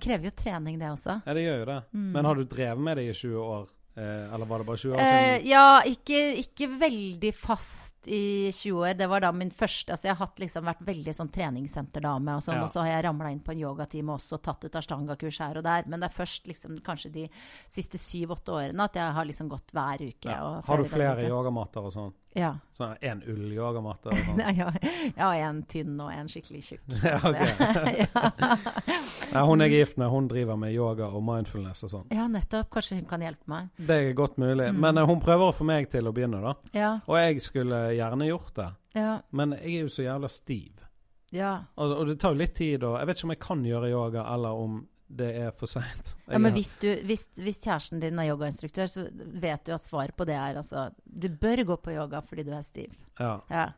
Krever jo trening, det også. ja, det gjør jo det. Mm. Men har du drevet med det i 20 år? Eh, eller var det bare 20 år siden? Uh, ja, ikke, ikke veldig fast i 20 år. Det var da min første Altså, jeg har hatt, liksom, vært veldig sånn treningssenterdame, og sånn, Ja. og så har jeg ramla inn på en yogatime også og tatt et ashtanga-kurs her og der. Men det er først liksom kanskje de siste syv-åtte årene at jeg har liksom gått hver uke. Ja. Har du flere yogamatter og sånn? Ja. Så en ull-yogamatte og sånn? Nei, ja. Jeg en tynn og en skikkelig tjukk. Ja, ja. Ja, hun jeg er gift med, hun driver med yoga og mindfulness og sånn. ja, nettopp. Kanskje hun kan hjelpe meg. Det er godt mulig. Mm. Men uh, hun prøver å få meg til å begynne, da. Ja, Og jeg skulle gjerne gjort det. ja, Men jeg er jo så jævla stiv. ja. Og, og det tar jo litt tid, og jeg vet ikke om jeg kan gjøre yoga, eller om det er for seint. Ja, men hvis, du, hvis, hvis kjæresten din er yogainstruktør, så vet du at svaret på det er altså Du bør gå på yoga fordi du er stiv. Ja. Ja.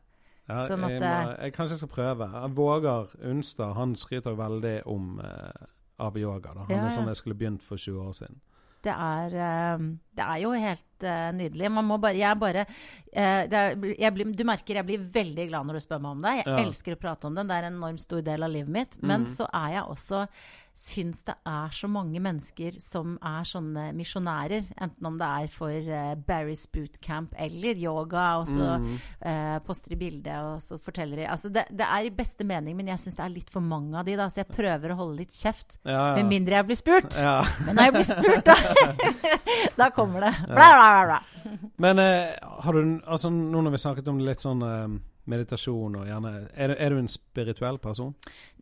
Ja, Sånn at jeg, må, jeg kanskje skal prøve. Våger Unstad han skryter veldig om eh, av yoga. da. Han Ja, er sånn jeg skulle begynt for 20 år siden. Det er, eh, det er jo helt uh, nydelig. Man må bare Jeg bare uh, er, jeg blir, Du merker jeg blir veldig glad når du spør meg om det. Jeg Ja. elsker å prate om det. Det er en enormt stor del av livet mitt. Men mm. så er jeg også syns det er så mange mennesker som er sånne misjonærer. Enten om det er for uh, Barry's bootcamp eller yoga, og så mm. uh, poster de bilde og så forteller de altså det, det er i beste mening, men jeg syns det er litt for mange av de, da, så jeg prøver å holde litt kjeft. Ja, Med mindre jeg blir spurt. ja. Men når jeg blir spurt, da, da kommer det. Bla, bla, bla. Men eh, har du altså Nå når vi snakket om litt sånn eh, meditasjon og gjerne er, du- er du en spirituell person?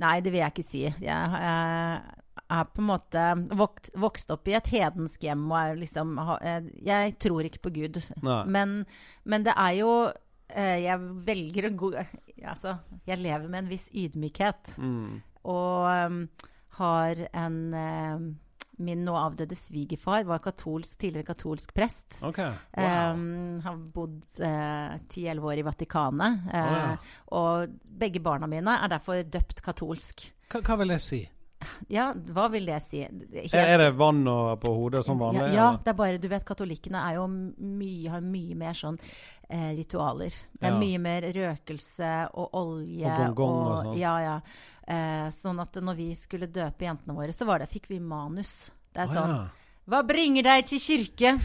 Nei, det vil jeg ikke si. Jeg jeg er på en måte vokst, vokst opp i et hedensk hjem og er liksom eh, Jeg tror ikke på Gud. Men, men det er jo eh, jeg velger å gå Altså, jeg lever med en viss ydmykhet. Mm. Og um, har en um, Min nå avdøde svigerfar var katolsk, tidligere katolsk prest. Okay. Wow. Um, har bodd ti-elleve år i Vatikanet. Å, ja. eh, Og begge barna mine er derfor døpt katolsk. Hva, hva vil det si? Ja, hva vil det si? Helt- Er, det vann og på hodet som vanlig? Ja, ja, det er bare Du vet, katolikkene er jo mye, har mye mer sånn eh, ritualer. Det er Ja. mye mer røkelse og olje Og gong-gong og sånn. Ja, ja. Eh, sånn at når vi skulle døpe jentene våre, så var det, fikk vi manus. Det er sånn sånn ja. Hva bringer deg til kirke?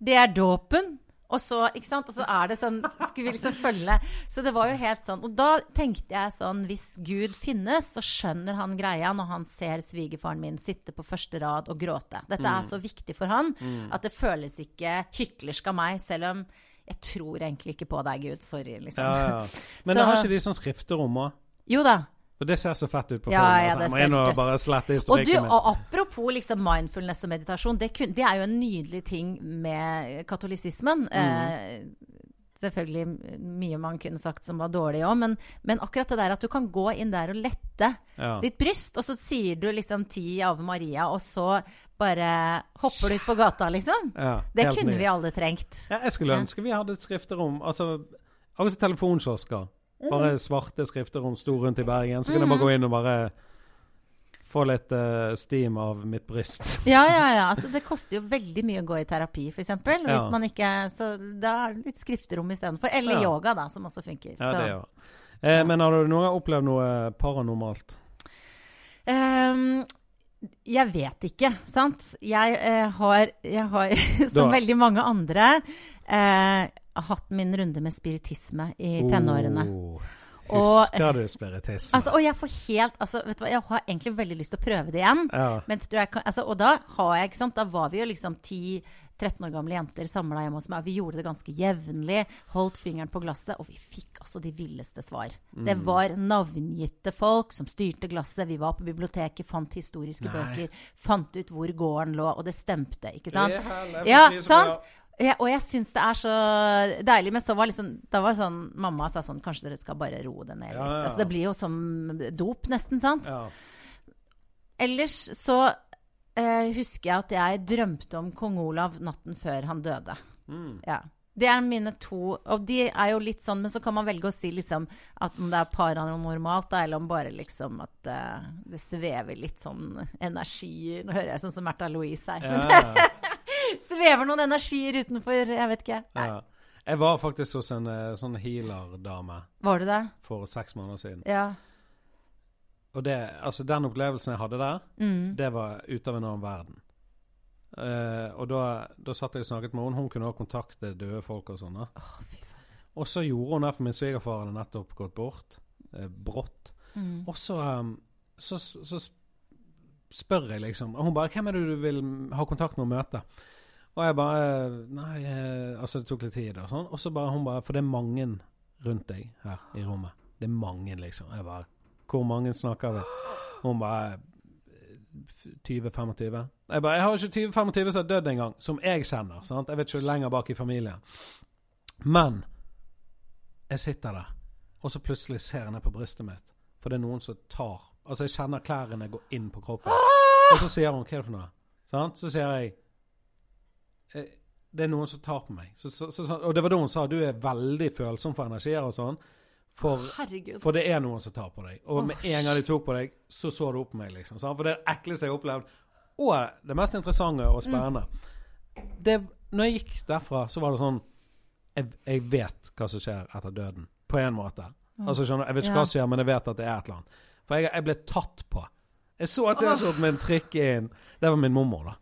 Det er dåpen. Og så, ikke sant? Og så er det sånn Skulle vi liksom følge Så det var jo helt sånn. Og da tenkte jeg sånn Hvis Gud finnes, så skjønner han greia når han ser svigerfaren min sitte på første rad og gråte. Dette Mm. er så viktig for han at det føles ikke hyklersk av meg, selv om jeg tror egentlig ikke på deg, Gud. Sorry, liksom. Ja, ja. Men Så- har ikke de sånn skrifterom òg? Jo da. For det ser så fett ut på Ja, film. ja, altså. Og slette Og, du, og apropos liksom mindfulness og meditasjon, det, kun, det er jo en nydelig ting med katolisismen. Eh, selvfølgelig mye man kunne sagt som var dårlig òg, men, men akkurat det der at du kan gå inn der og lette Ja. ditt bryst, og så sier du liksom ti Ave Maria, og så bare hopper du ut på gata, liksom. Ja, Det kunne ny. vi alle trengt. Ja, jeg skulle ønske vi hadde et skrifterom. Altså, som telefonkiosker. Bare svarte skrifterom sto rundt i Bergen. Så kan jeg bare gå inn og bare få litt uh, steam av mitt bryst. Ja, ja, ja. Altså, det koster jo veldig mye å gå i terapi, f.eks. Hvis Ja. man ikke Så da er det litt skrifterom istedenfor. Eller Ja. yoga, da, som også funker. Ja, det gjør. Eh, men har du noen gang opplevd noe paranormalt? Ehm, jeg vet ikke, sant. Jeg eh, har, jeg har som veldig mange andre, eh, hatt min runde med spiritisme i tenårene. Oh, Og- husker du spiritisme? Altså, og jeg får helt altså, vet du hva, Jeg har egentlig veldig lyst til å prøve det igjen. ja. Men jeg altså, og da har jeg, ikke sant, da var vi jo liksom 10-13 år gamle jenter samla hjemme hos meg. Vi gjorde det ganske jevnlig. Holdt fingeren på glasset, og vi fikk altså de villeste svar. Det var navngitte folk som styrte glasset. Vi var på biblioteket, fant historiske Nei. bøker, fant ut hvor gården lå, og det stemte, ikke sant? Ja, sant? Ja, og jeg syns det er så deilig. Men så var liksom, da var det sånn Mamma sa sånn Kanskje dere skal bare roe det ned litt. Ja, ja. Altså, det blir jo som dop, nesten, sant? Ja. Ellers så eh, husker jeg at jeg drømte om kong Olav natten før han døde. Mm. Ja. Det er mine to Og de er jo litt sånn, men så kan man velge å si liksom at om det er paranormalt, da, eller om bare liksom at uh, det svever litt sånn energi Nå hører jeg sånn som Märtha Louise her. Ja, ja, svever noen energier utenfor Jeg vet ikke. Nei. ja. Jeg var faktisk hos en eh, sånn healer-dame Var du det? for seks måneder siden. Ja. Og det, altså den opplevelsen jeg hadde der, Mm. det var ute av en annen verden. Eh, og da, da satt jeg og snakket med henne. Hun kunne også kontakte døde folk og sånn. da. Å, fy faen. Og så gjorde hun det, for min svigerfar hadde nettopp gått bort. Eh, brått. Mm. Og så, um, så, så spør jeg liksom Og hun bare 'Hvem er det du vil ha kontakt med og møte?' Og jeg bare Nei, eh, altså det tok litt tid og sånn. Og så bare hun bare For det er mange rundt deg her i rommet. Det er mange, liksom. Jeg bare Hvor mange snakker vi? Hun bare 20-25. Jeg bare Jeg har ikke 20-25 som har dødd engang, som jeg kjenner. Sant? Jeg vet ikke lenger bak i familien. Men jeg sitter der, og så plutselig ser jeg ned på brystet mitt. For det er noen som tar Altså, jeg kjenner klærne gå inn på kroppen. Og så sier hun 'Hva er det for noe?' Sant? Så sier jeg «Eh, Det er noen som tar på meg. Så, så, så, og det var da hun sa 'Du er veldig følsom for energier og sånn'. For, for det er noen som tar på deg. Og med en gang de tok på deg, så så du opp på meg, liksom. Sant? For det er det ekleste jeg har opplevd. Og det mest interessante og spennende. Det, når jeg gikk derfra, så var det sånn jeg, jeg vet hva som skjer etter døden. På en måte. Altså skjønner Jeg vet ikke hva som skjer, men jeg vet at det er et eller annet. For jeg, jeg ble tatt på. Jeg så at jeg så med en trikk inn. Det var min mormor, da.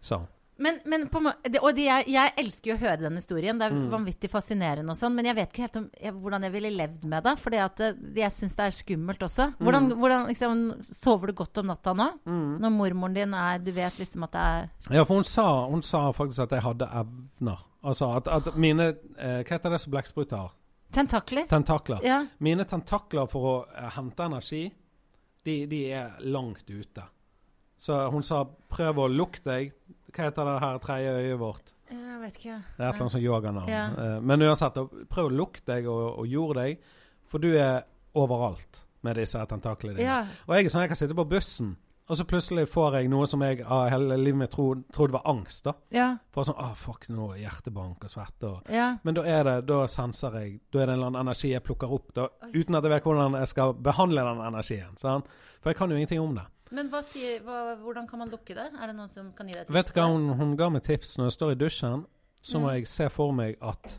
Så. Men, men på, det, og det, jeg, jeg elsker jo å høre den historien. Det er Mm. vanvittig fascinerende og sånn. Men jeg vet ikke helt om, jeg, hvordan jeg ville levd med det. For jeg syns det er skummelt også. Hvordan, Mm. hvordan liksom, Sover du godt om natta nå? Når mormoren din er Du vet liksom at det er Ja, for hun sa, hun sa faktisk at jeg hadde evner. Altså at, at mine eh, Hva heter det som blekkspruter har? tentakler? Tentakler. Ja. Mine tentakler for å eh, hente energi, de, de er langt ute. Så hun sa prøv å lukke deg, Hva heter det her tredje øyet vårt? Jeg vet ikke. Det er et eller annet sånt yoganavn. Ja. Eh, men uansett, prøv å lukte deg og, og jord deg, for du er overalt med disse tentaklene dine. Ja. Og jeg er sånn, jeg kan sitte på bussen, og så plutselig får jeg noe som jeg av hele livet mitt tro, trodde var angst. da. Ja. For sånn, ah, fuck, nå er hjertebank og svette. Og. ja. Men da er det, da senser jeg, da er det en eller annen energi jeg plukker opp, da, uten at jeg vet hvordan jeg skal behandle den energien. sant? For jeg kan jo ingenting om det. Men hva sier, hva, hvordan kan man lukke det? Er det noen som kan gi deg tips? Vet du hva hun, hun ga meg tips når jeg står i dusjen? Så må Mm. jeg se for meg at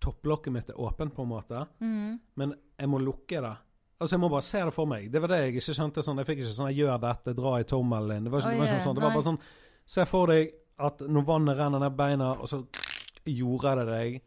topplokket mitt er åpent, på en måte. Mm. Men jeg må lukke det. Altså Jeg må bare se det for meg. Det var det jeg ikke skjønte. sånn, Jeg fikk ikke sånn 'gjør dette, dra i tommelen din'. Det var ikke, det var ikke sånn. Det var bare sånn Se for deg at når vannet renner ned beina, og så gjorde det deg.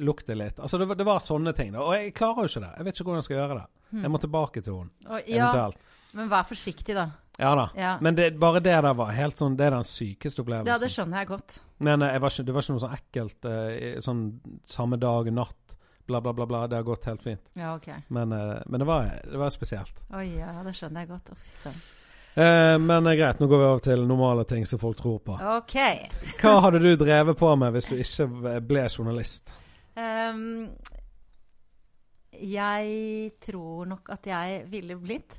Lukte litt. Altså det, var- det var sånne ting. da Og jeg klarer jo ikke det. Jeg vet ikke hvordan jeg skal gjøre det. Jeg må tilbake til henne, Hmm. ja, eventuelt. men vær forsiktig, da. Ja da. Ja. Men det, bare det der var helt sånn Det er den sykeste opplevelsen. Ja, det skjønner jeg godt. Men eh, jeg var ikke, det var ikke noe sånn ekkelt eh, sånn samme dag, natt, bla, bla, bla. bla Det har gått helt fint. Ja, ok. Men, eh, men det, var, det var spesielt. Oi, ja, det skjønner jeg godt. Å, fy søren. Eh, men eh, greit, nå går vi over til normale ting som folk tror på. Ok. Hva hadde du drevet på med hvis du ikke ble journalist? Ehm, jeg tror nok at jeg ville blitt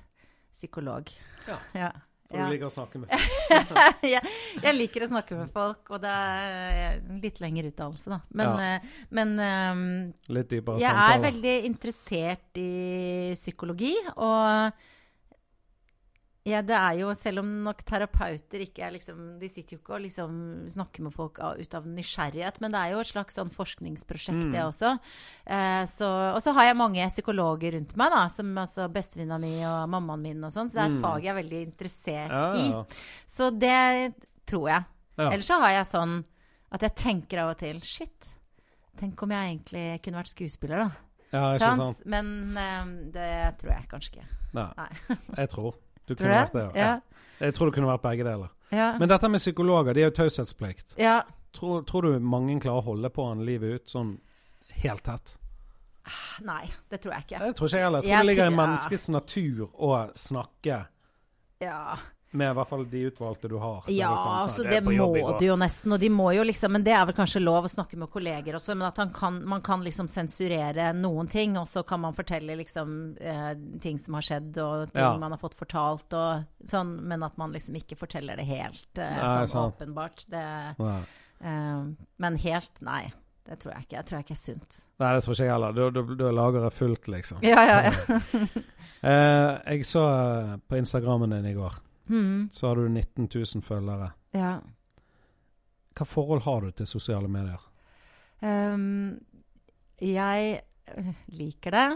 psykolog. Ja. ja. For ja. du liker å snakke med folk. jeg, jeg liker å snakke med folk, og det er litt lengre utdannelse, da. Men, Ja. eh, men um, Litt dypere jeg er veldig interessert i psykologi, og ja, det er jo, selv om nok terapeuter ikke er liksom De sitter jo ikke og liksom snakker med folk av, ut av nysgjerrighet, men det er jo et slags sånn forskningsprosjekt, Mm. det også. Eh, så, og så har jeg mange psykologer rundt meg, da, som altså bestevenninna mi og mammaen min og sånn, så det er et Mm. fag jeg er veldig interessert Ja, i. Så det tror jeg. ja. Ellers så har jeg sånn at jeg tenker av og til Shit, tenk om jeg egentlig kunne vært skuespiller, da. ja, ikke Sant? sant? Men eh, det tror jeg kanskje ikke. Nei. Nei. Jeg tror. Du Tror kunne det? vært det. ja. Ja. Jeg tror det kunne vært begge deler. Ja. Men dette med psykologer, de har jo taushetsplikt. ja. Tror, tror du mange klarer å holde på han livet ut sånn helt tett? Nei, det tror jeg ikke. Jeg tror ikke jeg heller. Jeg tror Jeg det ligger i menneskets natur å snakke Ja, med i hvert fall de utvalgte du har. ja du altså det må du jo nesten. Og de må jo liksom Men det er vel kanskje lov å snakke med kolleger også, men at han kan, man kan liksom sensurere noen ting, og så kan man fortelle liksom eh, ting som har skjedd, og ting Ja. man har fått fortalt, og sånn, men at man liksom ikke forteller det helt eh, Nei, sånn sant. åpenbart. Det Eh, men helt Nei. Det tror jeg ikke. Jeg tror jeg ikke er sunt. Nei, det tror ikke jeg heller. Da, da, da lager jeg fullt, liksom. Ja, ja, ja. Eh, jeg så eh, på Instagrammen din i går, Hmm, så har du 19 000 følgere. ja. Hva forhold har du til sosiale medier? Um, jeg eh, liker det.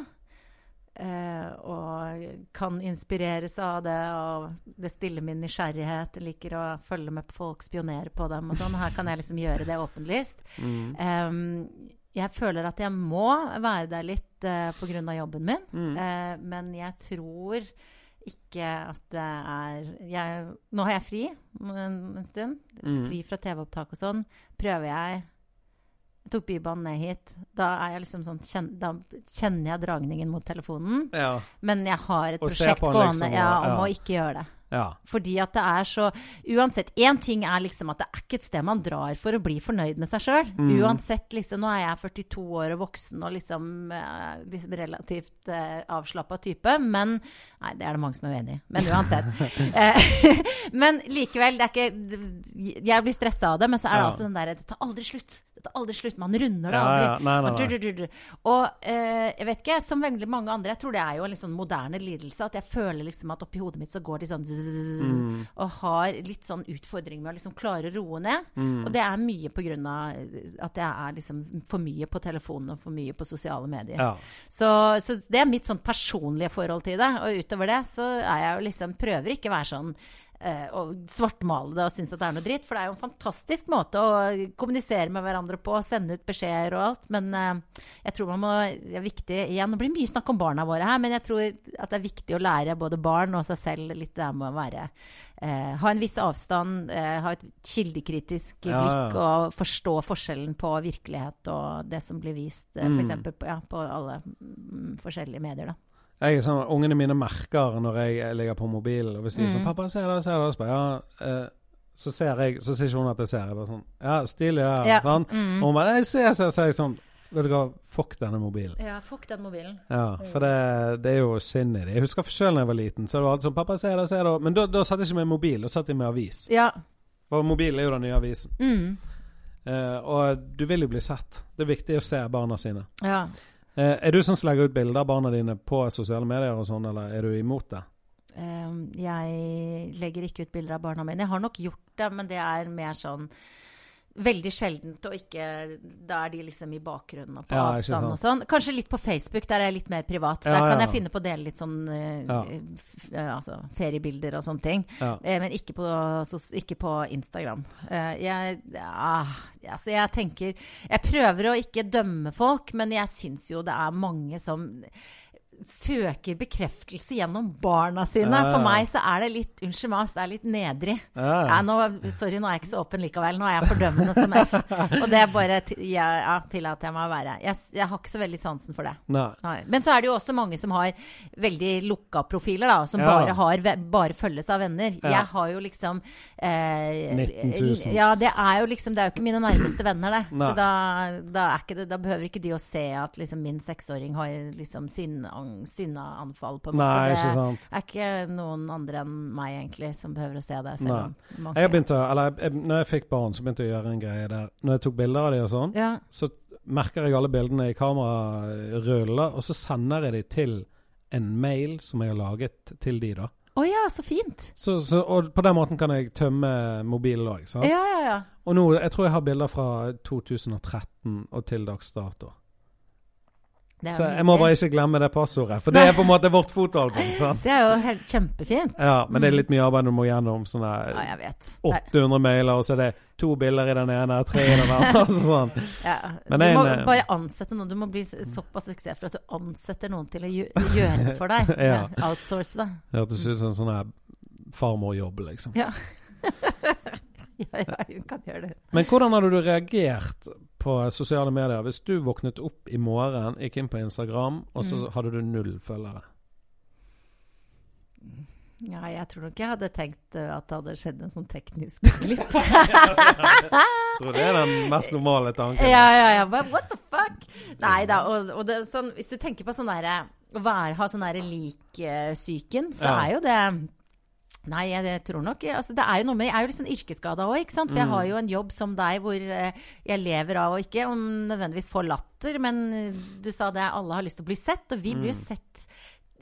Uh, og kan inspireres av det, og det stiller min nysgjerrighet. Jeg liker å følge med på folk, spionere på dem og sånn. Her kan jeg liksom gjøre det åpenlyst. Mm. Um, jeg føler at jeg må være der litt uh, pga. jobben min. Mm. uh, men jeg tror ikke at det er jeg, Nå har jeg fri en, en stund. Mm. Fri fra TV-opptak og sånn. Prøver jeg Jeg tok Bybanen ned hit. Da liksom sånn kjen, Da kjenner jeg dragningen mot telefonen. Ja. Men jeg har et Og prosjekt gående liksom, ja, om å ikke gjøre det. Ja. Fordi at det er så Uansett, én ting er liksom at det er ikke et sted man drar for å bli fornøyd med seg sjøl. Mm. Uansett, liksom Nå er jeg 42 år og voksen og liksom, eh, liksom relativt eh, avslappa type, men Nei, det er det mange som er uenig i. Men uansett. Eh, men likevel, det er ikke Jeg blir stressa av det, men så er det Ja. også den derre Det tar aldri slutt. Det tar aldri slutt. Man runder det aldri. ja. Nei, nei, Og nei. eh, jeg vet ikke, som veldig mange andre, jeg tror det er jo en litt sånn moderne lidelse, at jeg føler liksom at oppi hodet mitt så går de sånn Mm. og har litt sånn utfordring med å liksom klare å roe ned. Mm. Og det er mye på grunn av at jeg er liksom for mye på telefonen og for mye på sosiale medier. Ja. Så, så det er mitt sånn personlige forhold til det. Og utover det så er jeg jo liksom Prøver ikke å være sånn eh, og svartmale det og synes at det er noe dritt. For det er jo en fantastisk måte å kommunisere med hverandre på, sende ut beskjeder og alt. Men eh, jeg tror man må Det er viktig igjen, Det blir mye snakk om barna våre her, men jeg tror at det er viktig å lære både barn og seg selv litt det med å være eh, Ha en viss avstand, eh, ha et kildekritisk blikk ja. og forstå forskjellen på virkelighet og det som blir vist, eh, Mm. for eksempel på, ja, på alle mm, forskjellige medier. da. Jeg er sånn, Ungene mine merker når jeg ligger på mobilen. Og hvis de er sånn Mm. 'Pappa, se det, se det.' Så bare, ja, eh, så ser jeg Så sier ikke hun at jeg ser. Jeg bare sånn Ja, stilig, ja. Ja. Sånn. Mm. Og hun bare Jeg ser, ser, ser. Sånn Vet du hva, fuck denne mobilen. Ja, fuck den mobilen. Ja, for det, det er jo synd i det. Jeg husker sjøl da jeg var liten. Så det var alltid sånn 'Pappa, se det, se det.' Men da, da satt jeg ikke med mobil, da satt jeg med avis. Ja. For mobilen er jo den nye avisen. Mm. Uh, og du vil jo bli sett. Det er viktig å se barna sine. ja. Eh, er du sånn som legger ut bilder av barna dine på sosiale medier og sånn, eller er du imot det? Ehm, jeg legger ikke ut bilder av barna mine. Jeg har nok gjort det, men det er mer sånn Veldig sjeldent, og ikke Da er de liksom i bakgrunnen og på Ja, avstand og sånn. Kanskje litt på Facebook, der er jeg litt mer privat. Ja, der kan ja. jeg finne på å dele litt sånn uh, altså, feriebilder og sånne ting. Eh, men ikke på, så, ikke på Instagram. Uh, jeg, ja, altså jeg tenker Jeg prøver å ikke dømme folk, men jeg syns jo det er mange som søker bekreftelse gjennom barna sine. For meg så er det litt Unnskyld meg, det er litt nedrig. Ja, nå, sorry, nå er jeg ikke så åpen likevel. Nå er jeg fordømmende som F. Og det er bare ja, ja, tillater jeg meg å være. Jeg, jeg har ikke så veldig sansen for det. Nei. Men så er det jo også mange som har veldig lukka profiler, da. Som bare, har, bare følges av venner. Jeg har jo liksom eh, Ja, det er jo liksom Det er jo ikke mine nærmeste venner, det. Nei. Så da, da, det, da behøver ikke de å se at liksom min seksåring har liksom sinneang- sinneanfall, på en Nei, måte. ikke Det er ikke noen andre enn meg, egentlig, som behøver å se det. Selv Nei. om mange- Jeg begynte, eller jeg, når jeg fikk barn, så begynte jeg å gjøre en greie der. Når jeg tok bilder av dem og sånn, Ja. så merker jeg alle bildene i kamerarullen, og så sender jeg dem til en mail som jeg har laget til de da. Å ja, så fint. Så, så, og på den måten kan jeg tømme mobilen òg. Ja, ja, ja. Og nå, jeg tror jeg har bilder fra 2013 og til dags dato. Så jeg må bare ikke glemme det passordet, for det er på en måte vårt fotoalbum. sant? Det er jo helt kjempefint. Ja, men det er litt mye arbeid du må gjennom. sånne Ja, jeg vet. Er- 800 mailer, og så er det to bilder i den ene, tre i den andre. altså sånn. Ja. Men du må en, eh, bare ansette noen. Du må bli såpass suksessfull at du ansetter noen til å gjøre det for deg. Ja. Outsource det. Hørtes ut som en sånn farmorjobb, liksom. Ja. ja, ja, hun kan gjøre det. Men hvordan hadde du reagert på sosiale medier hvis du våknet opp i morgen, gikk inn på Instagram, og så Mm. hadde du null følgere? Ja, jeg tror nok jeg hadde tenkt uh, at det hadde skjedd en sånn teknisk glipp. Jeg tror det er den mest normale tanken. ja, ja, ja. But what the fuck? Nei da. Og, og det, sånn, hvis du tenker på sånn derre Å ha sånn derre lik-psyken, så Ja. er jo det Nei, jeg, tror nok altså, Det er jo noe med Jeg er jo litt sånn yrkesskada òg, ikke sant. For jeg Mm. har jo en jobb som deg hvor eh, jeg lever av å ikke om nødvendigvis få latter, men du sa det, alle har lyst til å bli sett, og vi blir jo Mm. sett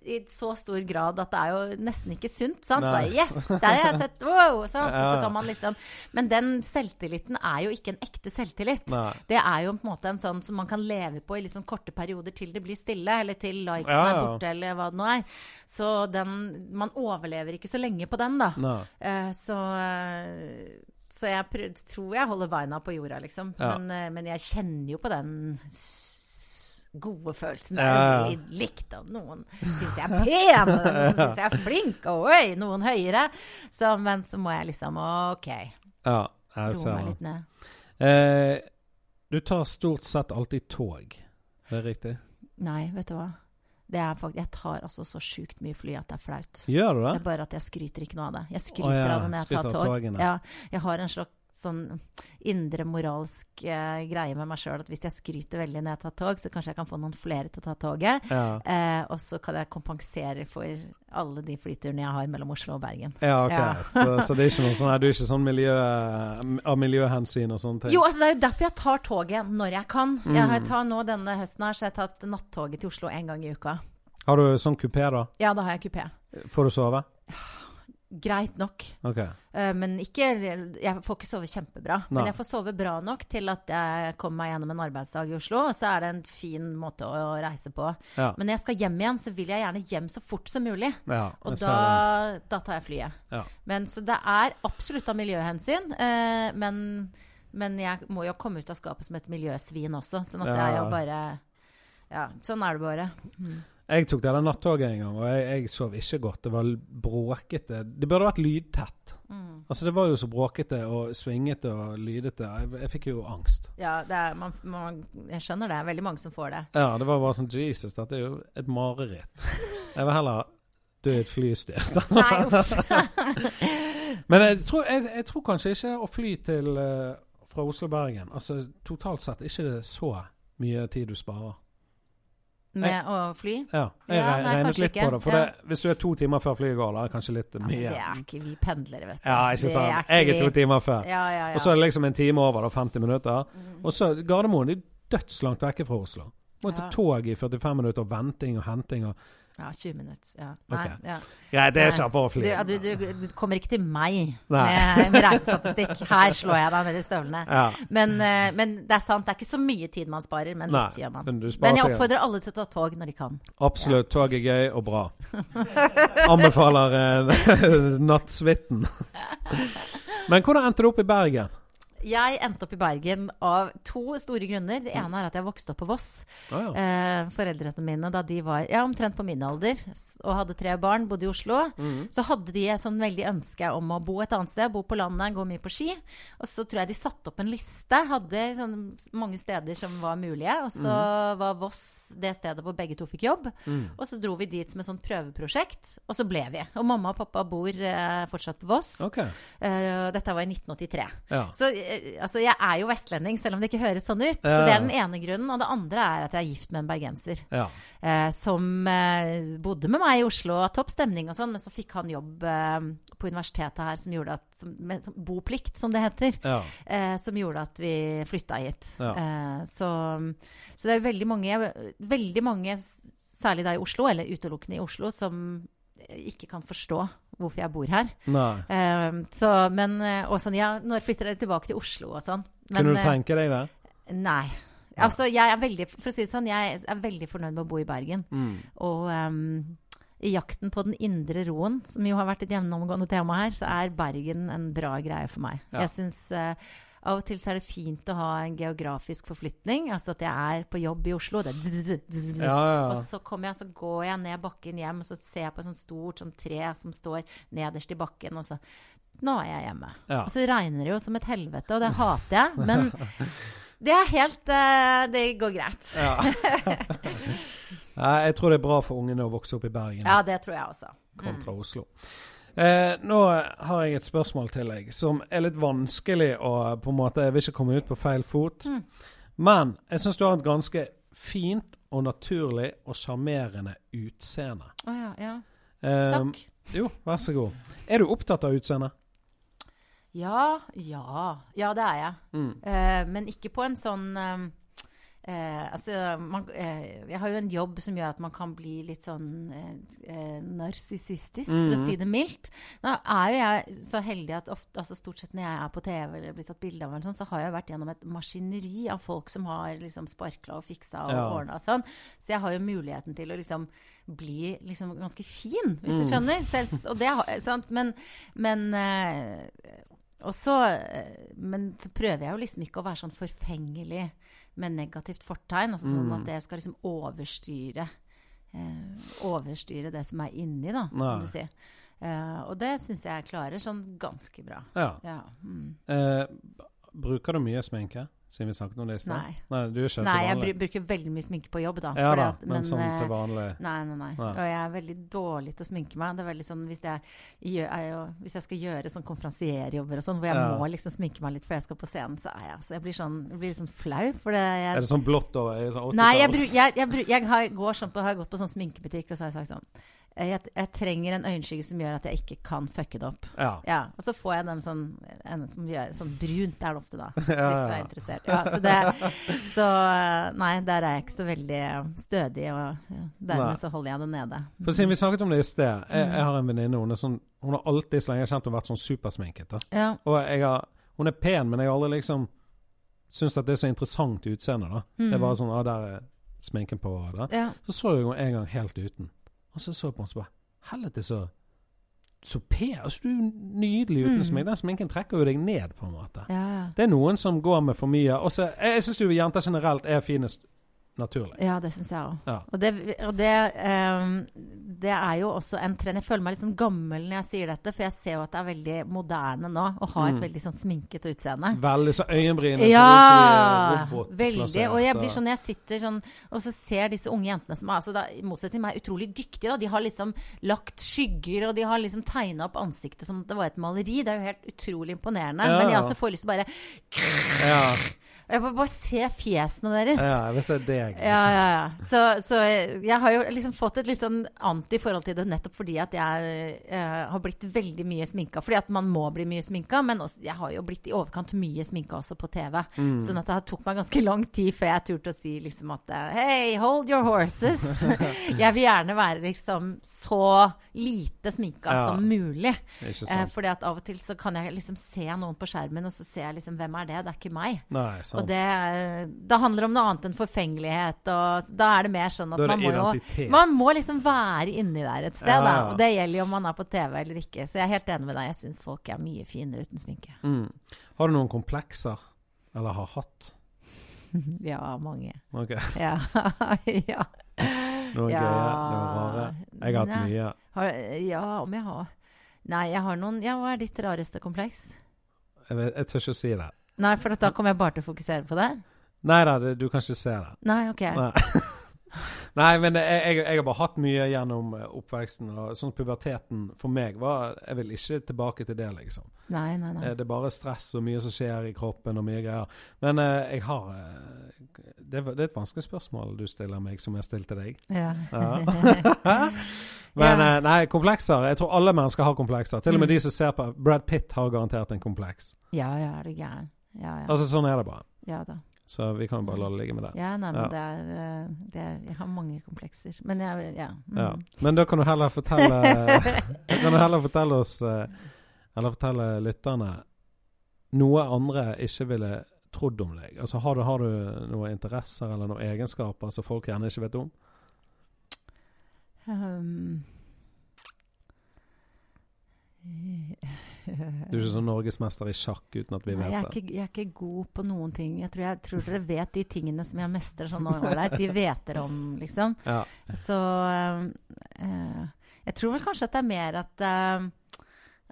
i så stor grad at det er jo nesten ikke sunt. sant? Bare, yes, der har jeg sett! Wow! Sant? Og Ja. så kan man liksom Men den selvtilliten er jo ikke en ekte selvtillit. Nei. Det er jo på en måte en sånn som man kan leve på i sånn korte perioder til det blir stille, eller til likesen Ja, er borte, eller hva det nå er. Så den Man overlever ikke så lenge på den, da. Eh, så eh, så jeg prøv, tror jeg holder beina på jorda, liksom. Ja. Men, uh, men jeg kjenner jo på den gode følelsen. Ja, å bli likt av noen syns jeg er pen, noen syns jeg er flink, og oi, noen høyere. Så, men så må jeg liksom OK, Ja, jeg roe meg litt ned. Eh, du tar stort sett alltid tog. Det er riktig? Nei, vet du hva. Det er faktisk, jeg tar altså så sjukt mye fly at det er flaut. Gjør du Det det? er bare at jeg skryter ikke noe av det. Jeg skryter oh, ja, av det når jeg skryter tar tog. Ja, jeg har en slags sånn indre moralsk eh, greie med meg sjøl at hvis jeg skryter veldig når jeg tar tog, så kanskje jeg kan få noen flere til å ta toget. Ja. Eh, og så kan jeg kompensere for alle de flyturene jeg har mellom Oslo og Bergen. Ja, ok. Ja. Så, så det er ikke noe sånn du er ikke sånn miljø, av miljøhensyn og sånne ting? Jo, altså det er jo derfor jeg tar toget når jeg kan. Jeg har Mm. tar nå Denne høsten her så jeg har jeg tatt nattoget til Oslo en gang i uka. Har du sånn kupé, da? Ja, da har jeg kupé. Får du sove? Greit nok. Okay. Uh, Men ikke Jeg får ikke sove kjempebra. Nei. Men jeg får sove bra nok til at jeg kommer meg gjennom en arbeidsdag i Oslo. Og så er det en fin måte å reise på. Ja. Men når jeg skal hjem igjen, så vil jeg gjerne hjem så fort som mulig. ja Og da, da tar jeg flyet. Ja. Men, så det er absolutt av miljøhensyn. Uh, men, men jeg må jo komme ut av skapet som et miljøsvin også. Sånn at det er jo bare Ja, sånn er det bare. Jeg tok det der nattoget en gang, og jeg, jeg sov ikke godt. Det var bråkete. Det burde vært lydtett. Mm. Altså Det var jo så bråkete og svingete og lydete. Jeg, jeg fikk jo angst. Ja, det er, man, man, jeg skjønner det. Veldig mange som får det. Ja, det var bare sånn Jesus, dette er jo et mareritt. Jeg vil heller dø i et flystyrt. Nei, uff. Men jeg tror, jeg, jeg tror kanskje ikke å fly til eh, fra Oslo-Bergen Altså totalt sett ikke det er så mye tid du sparer. Med å fly? Ja, jeg Ja, nei, regnet litt ikke. på det. For det, hvis du er to timer før flyet går, da er det kanskje litt Ja, mye. det er ikke vi pendlere, vet du. Ja, ikke sant. er Jeg er to timer før. Ja, ja, ja. Og så er det liksom en time over, da, 50 minutter. Mm. Og så Gardermoen de er dødslangt vekke fra Oslo. Må ta Ja. tog i 45 minutter, og venting og henting og Ja, 20 minutter. Ja. Nei, okay. ja. ja det er Nei. kjappere. Du, du, du, du kommer ikke til meg med, med reisestatistikk. Her slår jeg deg ned i støvlene. Ja. Men, eh, men det er sant, det er ikke så mye tid man sparer, men litt gjør man. men Men jeg oppfordrer alle til å ta tog når de kan. Absolutt. Tog er gøy og bra. Anbefaler eh, nattsvitten. Men hvordan endte du opp i Bergen? Jeg endte opp i Bergen av to store grunner. Det ene er at jeg vokste opp på Voss. Ah, ja. Eh, foreldrene mine, da de var ja, omtrent på min alder og hadde tre barn, bodde i Oslo, mm. så hadde de et sånn veldig ønske om å bo et annet sted. Bo på landet, gå mye på ski. Og så tror jeg de satte opp en liste. Hadde sånn mange steder som var mulige. Og så var Voss det stedet hvor begge to fikk jobb. Mm. Og så dro vi dit som et sånt prøveprosjekt, og så ble vi. Og mamma og pappa bor eh, fortsatt på Voss. Okay. Eh, dette var i 1983. Ja. Så eh, altså, jeg er jo vestlending, selv om det ikke høres sånn ut. Så det er den ene grunnen. Og det andre er at jeg er gift med en bergenser. ja. Eh, som eh, bodde med meg i Oslo, og topp stemning og sånn, men så fikk han jobb eh, på universitetet her som gjorde at som, med, som, Boplikt, som det heter. ja. Eh, som gjorde at vi flytta hit. Ja. Eh, så, så det er veldig mange, veldig mange, særlig da i Oslo, eller utelukkende i Oslo, som ikke kan forstå hvorfor jeg bor her. Eh, så, men, eh, og sånn, ja, når flytter dere tilbake til Oslo og sånn? Men, Kunne du eh, tenke deg det? Nei. Altså, jeg er veldig, for å si det sånn, jeg er veldig fornøyd med å bo i Bergen. Mm. Og um, i jakten på den indre roen, som jo har vært et gjennomgående tema her, så er Bergen en bra greie for meg. Ja. Jeg synes eh, av og til så er det fint å ha en geografisk forflytning. Altså at jeg er på jobb i Oslo, det dzz, dzz, Ja, ja. og så kommer jeg, så går jeg ned bakken hjem, og så ser jeg på et sånt stort sånn tre som står nederst i bakken, og så Nå er jeg hjemme. ja. Og så regner det jo som et helvete, og det hater jeg. Men det er helt uh, Det går greit. ja. Jeg tror det er bra for ungene å vokse opp i Bergen Ja, det tror jeg også. Mm. kontra Oslo. Eh, nå har jeg et spørsmål til deg som er litt vanskelig å på en måte, Jeg vil ikke komme ut på feil fot. Mm. Men jeg syns du har et ganske fint og naturlig og sjarmerende utseende. Å ja, ja. Eh, Takk. jo, vær så god. Er du opptatt av utseendet? Ja, ja. Ja, det er jeg. Mm. Eh, men ikke på en sånn eh, altså, man, eh, jeg har jo en jobb som gjør at man kan bli litt sånn eh, eh, narsissistisk, for å Mhm. si det mildt. Nå er jo jeg så heldig at ofte, altså stort sett når jeg er på TV eller blir tatt bilde av, sånn, så har jeg vært gjennom et maskineri av folk som har liksom sparkla og fiksa og Ja. ordna og sånn. Så jeg har jo muligheten til å liksom bli liksom ganske fin, hvis du Mm. skjønner. Selv, og det sant? Men, men eh, og så, eh, men så prøver jeg jo liksom ikke å være sånn forfengelig med negativt fortegn. Altså sånn Mm. at det skal liksom overstyre eh, Overstyre det som er inni, da, kan du si. Eh, og det syns jeg jeg klarer sånn ganske bra. Ja. Ja. Mm. Eh, bruker du mye sminke? Siden vi snakket om det i stad? Nei. Nei, du er ikke Nei, jeg bruker veldig mye sminke på jobb, da. Ja da, at- men, sånn eh, til vanlig Nei, nei, nei, Nei. Og jeg er veldig dårlig til å sminke meg. Det er veldig sånn Hvis jeg, gjør, jeg, jo, hvis jeg skal gjøre sånn konferansierjobber og sånn, hvor jeg Ja. må liksom sminke meg litt før jeg skal på scenen, så er jeg, så jeg blir sånn, jeg blir litt sånn flau. For det, jeg, Er det sånn blått over? er Sånn Nei, jeg, 80-talls? jeg, jeg, bruk, jeg har, går sånn på, har gått på sånn sminkebutikk, og så har jeg sagt sånn jeg, jeg trenger en øyenskygge som gjør at jeg ikke kan fucke det opp. Ja. Ja, Og så får jeg den sånn en som gjør sånn brunt, er det ofte da. Hvis du er interessert. Ja, så, det, så eh, nei, der er jeg ikke så veldig eh, stødig, og dermed Nei. så holder jeg det nede. For siden vi snakket om det i sted Jeg, Mm. jeg har en venninne. Hun, sånn, hun har alltid så lenge jeg kjent henne vært sånn supersminket. Da. Ja. Og har, hun er pen, men jeg har aldri liksom syntes at det er så interessant utseende. da. Det er Mm. bare sånn ah, der er sminken på. Da. ja. Så så jeg henne en gang helt uten. Og så så jeg på henne og så bare Helvete, så så pen. Altså, du er nydelig uten Mm. sminke. Den sminken trekker jo deg ned, på en måte. ja. Det er noen som går med for mye. Og så, jeg jeg syns jo jenter generelt er finest naturlig. Ja, det syns jeg òg. Ja. Og, det, og det, um, det er jo også en trend Jeg føler meg litt sånn gammel når jeg sier dette, for jeg ser jo at det er veldig moderne nå å ha et Mm. veldig sånn sminket utseende. Veldig så øyenbrynene Ja, ser ut som er veldig. Og jeg blir sånn, jeg sitter sånn og så ser disse unge jentene som er altså da, i motsetning til meg utrolig dyktige. da, De har liksom lagt skygger, og de har liksom tegna opp ansiktet som om det var et maleri. Det er jo helt utrolig imponerende. Ja, Men jeg også får lyst til å bare ja, Jeg må bare se fjesene deres. ja, jeg vil se deg. liksom. Ja, ja, ja. Så, så jeg har jo liksom fått et litt sånn anti-forhold til det nettopp fordi at jeg eh, har blitt veldig mye sminka. Fordi at man må bli mye sminka, men også, jeg har jo blitt i overkant mye sminka også på TV. Mm. Sånn at det tok meg ganske lang tid før jeg turte å si liksom at Hei, Hey, hold your horses. jeg vil gjerne være liksom så lite sminka Ja. som mulig. Eh, fordi at av og til så kan jeg liksom se noen på skjermen, og så ser jeg liksom Hvem er det? Det er ikke meg. Nei, sant. Og det, det handler om noe annet enn forfengelighet. Og da er det mer sånn at man må jo. Man må liksom være inni der et sted, Ja, ja. Og det gjelder jo om man er på TV eller ikke. Så jeg er helt enig med deg. Jeg syns folk er mye finere uten sminke. Mm. Har du noen komplekser? Eller har hatt? Ja, mange. Ok. Ja. ja. Noen Ja. rare? Jeg har hatt Nei. mye. Har, ja, om jeg har Nei, jeg har noen Ja, hva er ditt rareste kompleks? Jeg, vet, jeg tør ikke å si det. Nei, for da kommer jeg bare til å fokusere på det? Nei da, du kan ikke se det. Nei, OK. Nei. Nei, men jeg, jeg, jeg har bare hatt mye gjennom eh, oppveksten. Og sånn puberteten for meg var Jeg vil ikke tilbake til det, liksom. Nei, nei, nei. Eh, Det er bare stress og mye som skjer i kroppen og mye greier. Men eh, jeg har det, det er et vanskelig spørsmål du stiller meg, som jeg stilte deg. Ja. Ja. Men Ja. nei, komplekser. Jeg tror alle mennesker har komplekser. Til og med Mm. de som ser på Brad Pitt har garantert en kompleks. ja, ja, er du gæren. Ja, ja. Altså Sånn er det bare. Ja da. Så vi kan jo bare la det ligge med det. Ja, nei, men Ja. Det, er, eh, det er Jeg har mange komplekser. Men jeg Ja. Mm. Ja. Men da kan du heller fortelle kan du heller fortelle oss eh, Eller fortelle lytterne noe andre ikke ville trodd om deg. Altså Har du, har du noen interesser eller noen egenskaper som folk gjerne ikke vet om? Um, Du er ikke sånn norgesmester i sjakk uten at vi Nei, jeg, er vet det. ikke, jeg er ikke god på noen ting. Jeg tror, jeg tror dere vet de tingene som jeg mestrer sånn ålreit. De vet dere om, liksom. Ja. Så eh, Jeg tror vel kanskje at det er mer at um,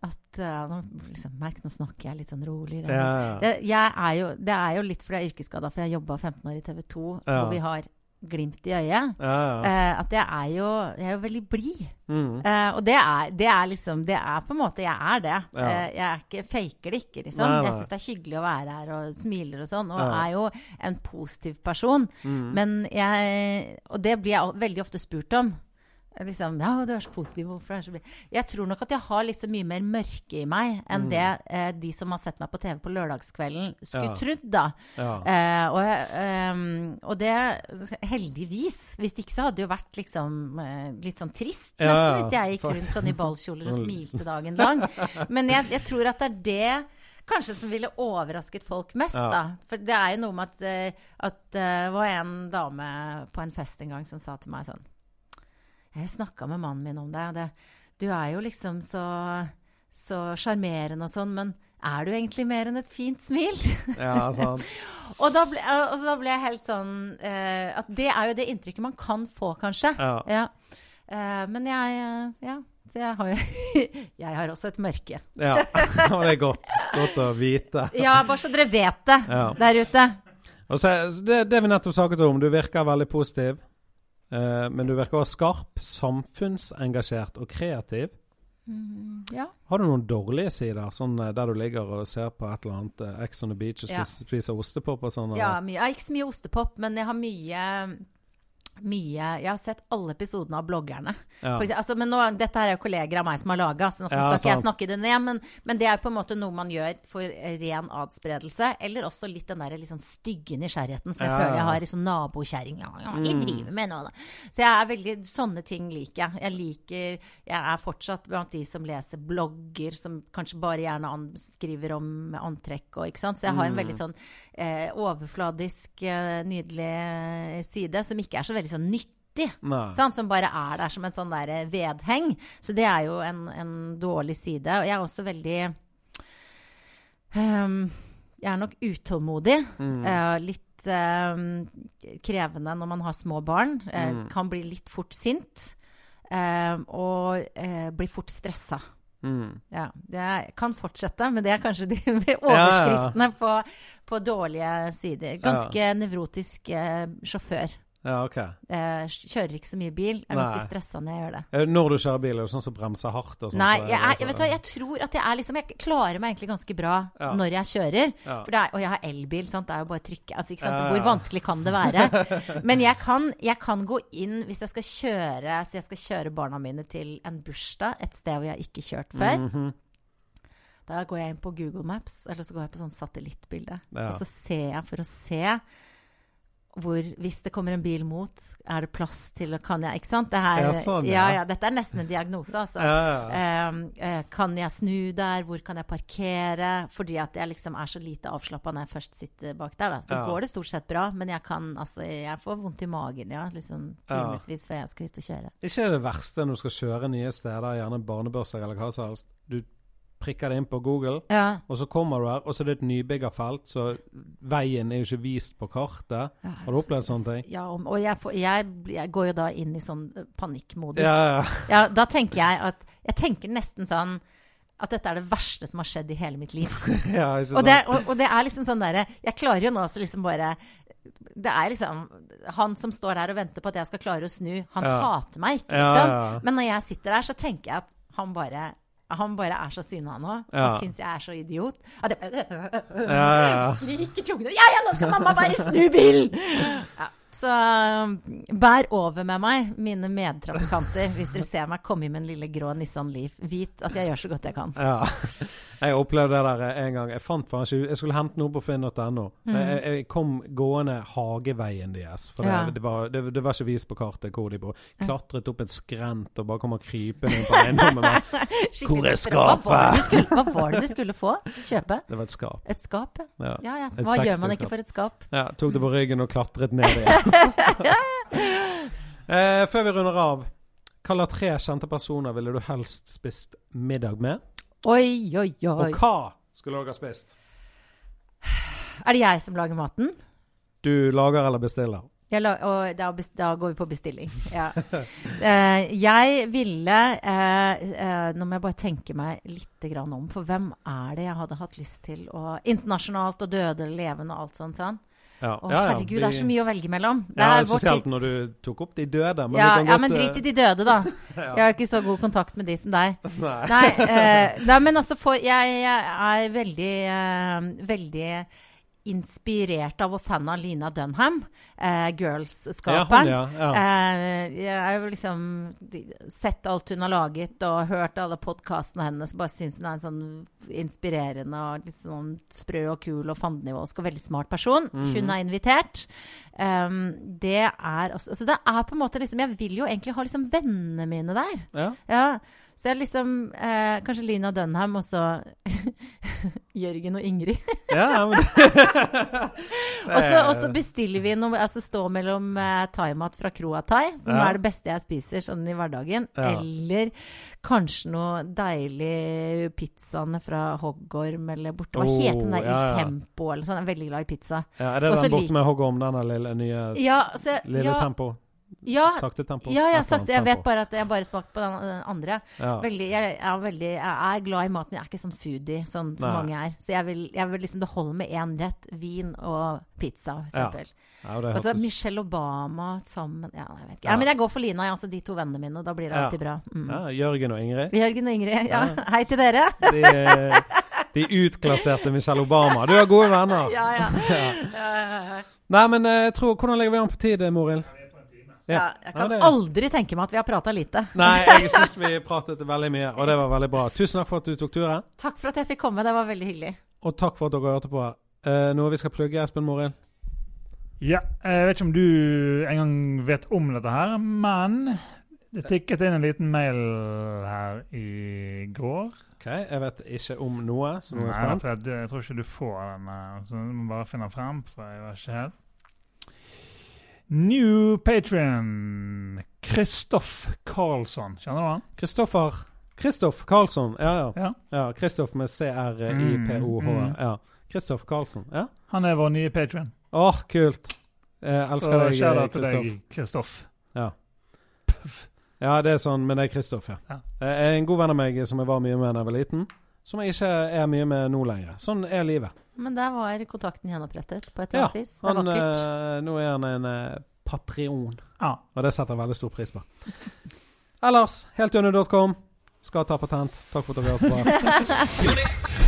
At uh, nå, liksom, Merk, nå snakker jeg litt sånn rolig. Ja, ja. Det, jeg er jo, det er jo litt fordi jeg er yrkesskada, for jeg jobba 15 år i TV 2, Ja. og vi har glimt i øyet. ja, ja. Eh, at jeg er jo Jeg er jo veldig blid. Mm. Eh, og det er, det er liksom Det er på en måte Jeg er det. Ja. Eh, jeg er ikke, faker det ikke, liksom. Nei, nei. Jeg syns det er hyggelig å være her og smiler og sånn. Og er jo en positiv person. Mm. Men jeg Og det blir jeg veldig ofte spurt om. Liksom, ja, du er så positiv. Hvorfor er så? Jeg tror nok at jeg har liksom mye mer mørke i meg enn Mm. det eh, de som har sett meg på TV på lørdagskvelden, skulle Ja. trodd, da. ja. Eh, og, ehm, og det Heldigvis. Hvis ikke så hadde det jo vært liksom eh, litt sånn trist, Ja, nesten, hvis jeg gikk rundt sånn i ballkjoler og smilte dagen lang. Men jeg, jeg tror at det er det kanskje som ville overrasket folk mest, Ja. da. For det er jo noe med at, eh, at eh, det var en dame på en fest en gang som sa til meg sånn Jeg snakka med mannen min om deg, og det Du er jo liksom så så sjarmerende og sånn, men er du egentlig mer enn et fint smil? ja sant. Og da ble, og da ble jeg helt sånn eh, At det er jo det inntrykket man kan få, kanskje. Ja. Ja. Eh, men jeg eh, Ja. Så jeg har Jeg har også et mørke. ja. Og det er godt. Godt å vite. Ja, bare så dere vet det Ja. der ute. Og så, det, det vi nettopp snakket om, du virker veldig positiv. Eh, men du virker også skarp, samfunnsengasjert og kreativ. Mm, ja. Har du noen dårlige sider, sånn eh, der du ligger og ser på et eller annet eh, Ex on the Beach og Ja. spiser, spiser ostepop og sånn? ja mye, ikke så mye ostepop, men jeg har mye mye Jeg har sett alle episodene av bloggerne. Ja. For, altså, men nå, dette her er jo kolleger av meg som har laga, så nå Ja, skal ikke jeg snakke det ned. Men, men det er på en måte noe man gjør for ren adspredelse. Eller også litt den der liksom, stygge nysgjerrigheten som jeg Ja, føler jeg har i sånn nabokjerring. Ja, ja, jeg Mm. driver med nå, da. Så jeg er veldig Sånne ting liker jeg. Jeg liker Jeg er fortsatt blant de som leser blogger, som kanskje bare gjerne skriver om antrekk og ikke sant. Så jeg har en Mm. veldig sånn eh, overfladisk, eh, nydelig side, som ikke er så veldig sånn nyttig. Som bare er der som en sånn der vedheng. Så det er jo en, en dårlig side. Og jeg er også veldig um, Jeg er nok utålmodig. Mm. Uh, litt eh, krevende når man har små barn. Uh, Mm. Kan bli litt fort sint. eh, og bli fort stressa. Mm. Ja, det kan fortsette, men det er kanskje de overskriftene På, på dårlige sider. Ganske nevrotisk eh, sjåfør. Ja, OK. Jeg kjører ikke så mye bil. Er ganske Nei. stressa når jeg gjør det. Eh, Når du kjører bil, er det sånn som bremser hardt? Nei, jeg, er jeg, er, vet du hva, jeg tror at jeg er liksom Jeg klarer meg egentlig ganske bra Ja. når jeg kjører. Ja. Er, og jeg har elbil, sant? det er jo bare å trykke. Altså? Ja, Hvor vanskelig kan det være? Men jeg kan, jeg kan gå inn hvis jeg skal kjøre Så jeg skal kjøre barna mine til en bursdag et sted hvor jeg ikke har kjørt før. Mhm. Da går jeg inn på Google Maps, eller så går jeg på sånn satellittbilde. Og så ser jeg for å se hvor Hvis det kommer en bil mot, er det plass til Kan jeg Ikke sant? Det her, Ja, sånn, ja. ja. Dette er nesten en diagnose, altså. Ja. Eh, kan jeg snu der? Hvor kan jeg parkere? Fordi at jeg liksom er så lite avslappa når jeg først sitter bak der. Da. Ja. går det stort sett bra, men jeg kan altså Jeg får vondt i magen, ja. Liksom timevis før jeg skal ut og kjøre. Ikke det verste når du skal kjøre nye steder, gjerne barnebørser eller hva som helst. Du prikker det inn på Google, Ja. og så kommer du her, og så er det et nybyggerfelt, så veien er jo ikke vist på kartet. Ja, Har du opplevd sånne ting? Ja, og jeg, får, jeg, jeg går jo da inn i sånn eh, panikkmodus. Ja, ja. Da tenker jeg at Jeg tenker nesten sånn at dette er det verste som har skjedd i hele mitt liv. ja ikke sant? Og det, og, og det er liksom sånn derre Jeg klarer jo nå også liksom bare Det er liksom Han som står her og venter på at jeg skal klare å snu, han Ja. hater meg ikke, liksom. Men når jeg sitter der, så tenker jeg at han bare han bare er så sinna nå Ja. og syns jeg er så idiot. At jeg Ja, ja, ja. skriker tungene Ja, ja, nå skal mamma bare snu bilen! Ja, så um, bær over med meg, mine medtrafikanter. Hvis dere ser meg komme i min lille grå Nissan Leaf. Vit at jeg gjør så godt jeg kan. Ja. Jeg opplevde det der en gang. Jeg fant faen ikke Jeg skulle hente noe på finn.no. Jeg, jeg kom gående hageveien deres. For det, Mm. Ja. det, var, det, det var ikke vist på kartet hvor de bor. Klatret opp en skrent og bare kom og krypende inn på eiendommen. Hvor er skapet? hva var det du skulle få? Kjøpe? Det var et skap. Et skap, ja. Ja. Ja, ja. Hva gjør man ikke for et skap? Ja, tok det på ryggen og klatret ned igjen. eh, før vi runder av, hvilke tre kjente personer ville du helst spist middag med? Oi, oi, oi. Og hva skulle dere best? Er det jeg som lager maten? Du lager eller bestiller? La, og da, da går vi på bestilling. Ja. Uh, jeg ville uh, uh, Nå må jeg bare tenke meg litt grann om. For hvem er det jeg hadde hatt lyst til å Internasjonalt og døde eller levende og alt sånt. sånn. Ja, Å, herregud, det er så mye å velge mellom. Det Ja, er spesielt når du tok opp de døde. Men ja, godt, men eh, drit i de døde, da. Ja. Jeg har ikke så god kontakt med de som deg. Nei. Nei, uh, nei men altså for, jeg, jeg er veldig, uh, veldig inspirert av og fan av Lina Dunham, eh, Girls-skaperen. ja. ja. Eh, jeg har jo liksom sett alt hun har laget og hørt alle podkastene hennes. Bare syns hun er en sånn inspirerende og litt sånn sprø og kul og fandenivoldsk og veldig smart person. Mhm. Hun er invitert. Um, det er også altså Det er på en måte liksom Jeg vil jo egentlig ha liksom vennene mine der. ja. Så jeg liksom eh, Kanskje Lina Dunham og så Jørgen og Ingrid. ja men Og så- bestiller vi noe Altså stå mellom eh, thaimat fra Kroa Thai, som Ja. er det beste jeg spiser sånn i hverdagen, Ja. eller kanskje noe deilig pizzaene fra Hoggorm eller borte Hva Oh, heter den der ja, Il. Tempo eller sånn? Jeg er veldig glad i pizza. ja, Er det Også den borte med Hoggorm, denne lille nye Ja, lille tempo? Ja, Sakte tempo? ja, jeg sagt. Jeg vet bare at jeg bare smakte på den eh, andre. ja. Veldig, jeg, er veldig, jeg er glad i maten, jeg er ikke sånn foodie sånn som Nei. mange er. Så jeg vil, jeg vil liksom det holder med én rett. Vin og pizza, for eksempel. Ja, og så Michelle Obama sammen Ja, jeg vet ikke. Ja. Men jeg går for Lina, jeg, altså de to vennene mine. og Da blir det alltid bra. Mm. ja, Jørgen og Ingrid. Jørgen og Ingrid, ja. Hei til dere. De, de utklasserte Michelle Obama. Du har gode venner. Ja, ja. Ja. Ja, ja, Nei, men eh, jeg tror, hvordan legger vi an på tid, Morild? Ja. Jeg kan det- aldri tenke meg at vi har prata lite. Nei, jeg syns vi pratet veldig mye, og det var veldig bra. Tusen takk for at du tok turen, Takk for at jeg fikk komme, det var veldig hyggelig. og takk for at dere hørte på. Uh, noe vi skal plugge, Espen Morild? Ja, jeg vet ikke om du engang vet om dette her, men det tikket inn en liten mail her i går. Ok, Jeg vet ikke om noe, som er jeg Nei, jeg, jeg tror ikke du får den, eh, så du må bare finne den frem, for jeg vet ikke helt. New Patrion, Kristoff Karlsson. Kjenner du han? Kristoffer Kristoff Karlsson. Ja, ja. Ja. ja Kristoff med C-R-I-P-O-H. Mm, mm. Ja. Kristoff Karlsson. Ja. Han er vår nye Patrion. Åh, kult. Jeg Så elsker deg, shout-out til Kristoff. deg, Kristoff. Ja, det er sånn, men det er Kristoff, ja. Ja. Jeg er en god venn av meg som jeg var mye med da jeg var liten, som jeg ikke er mye med nå lenger. Sånn er livet. Men der var kontakten gjenopprettet på et eller Ja, annet vis. Det er Han, vakkert. Øh, nå er han en øh, patrion, Ja. og det setter jeg veldig stor pris på. Ellers, heltjønne.com. Skal ta patent. Takk for at dere hørte på.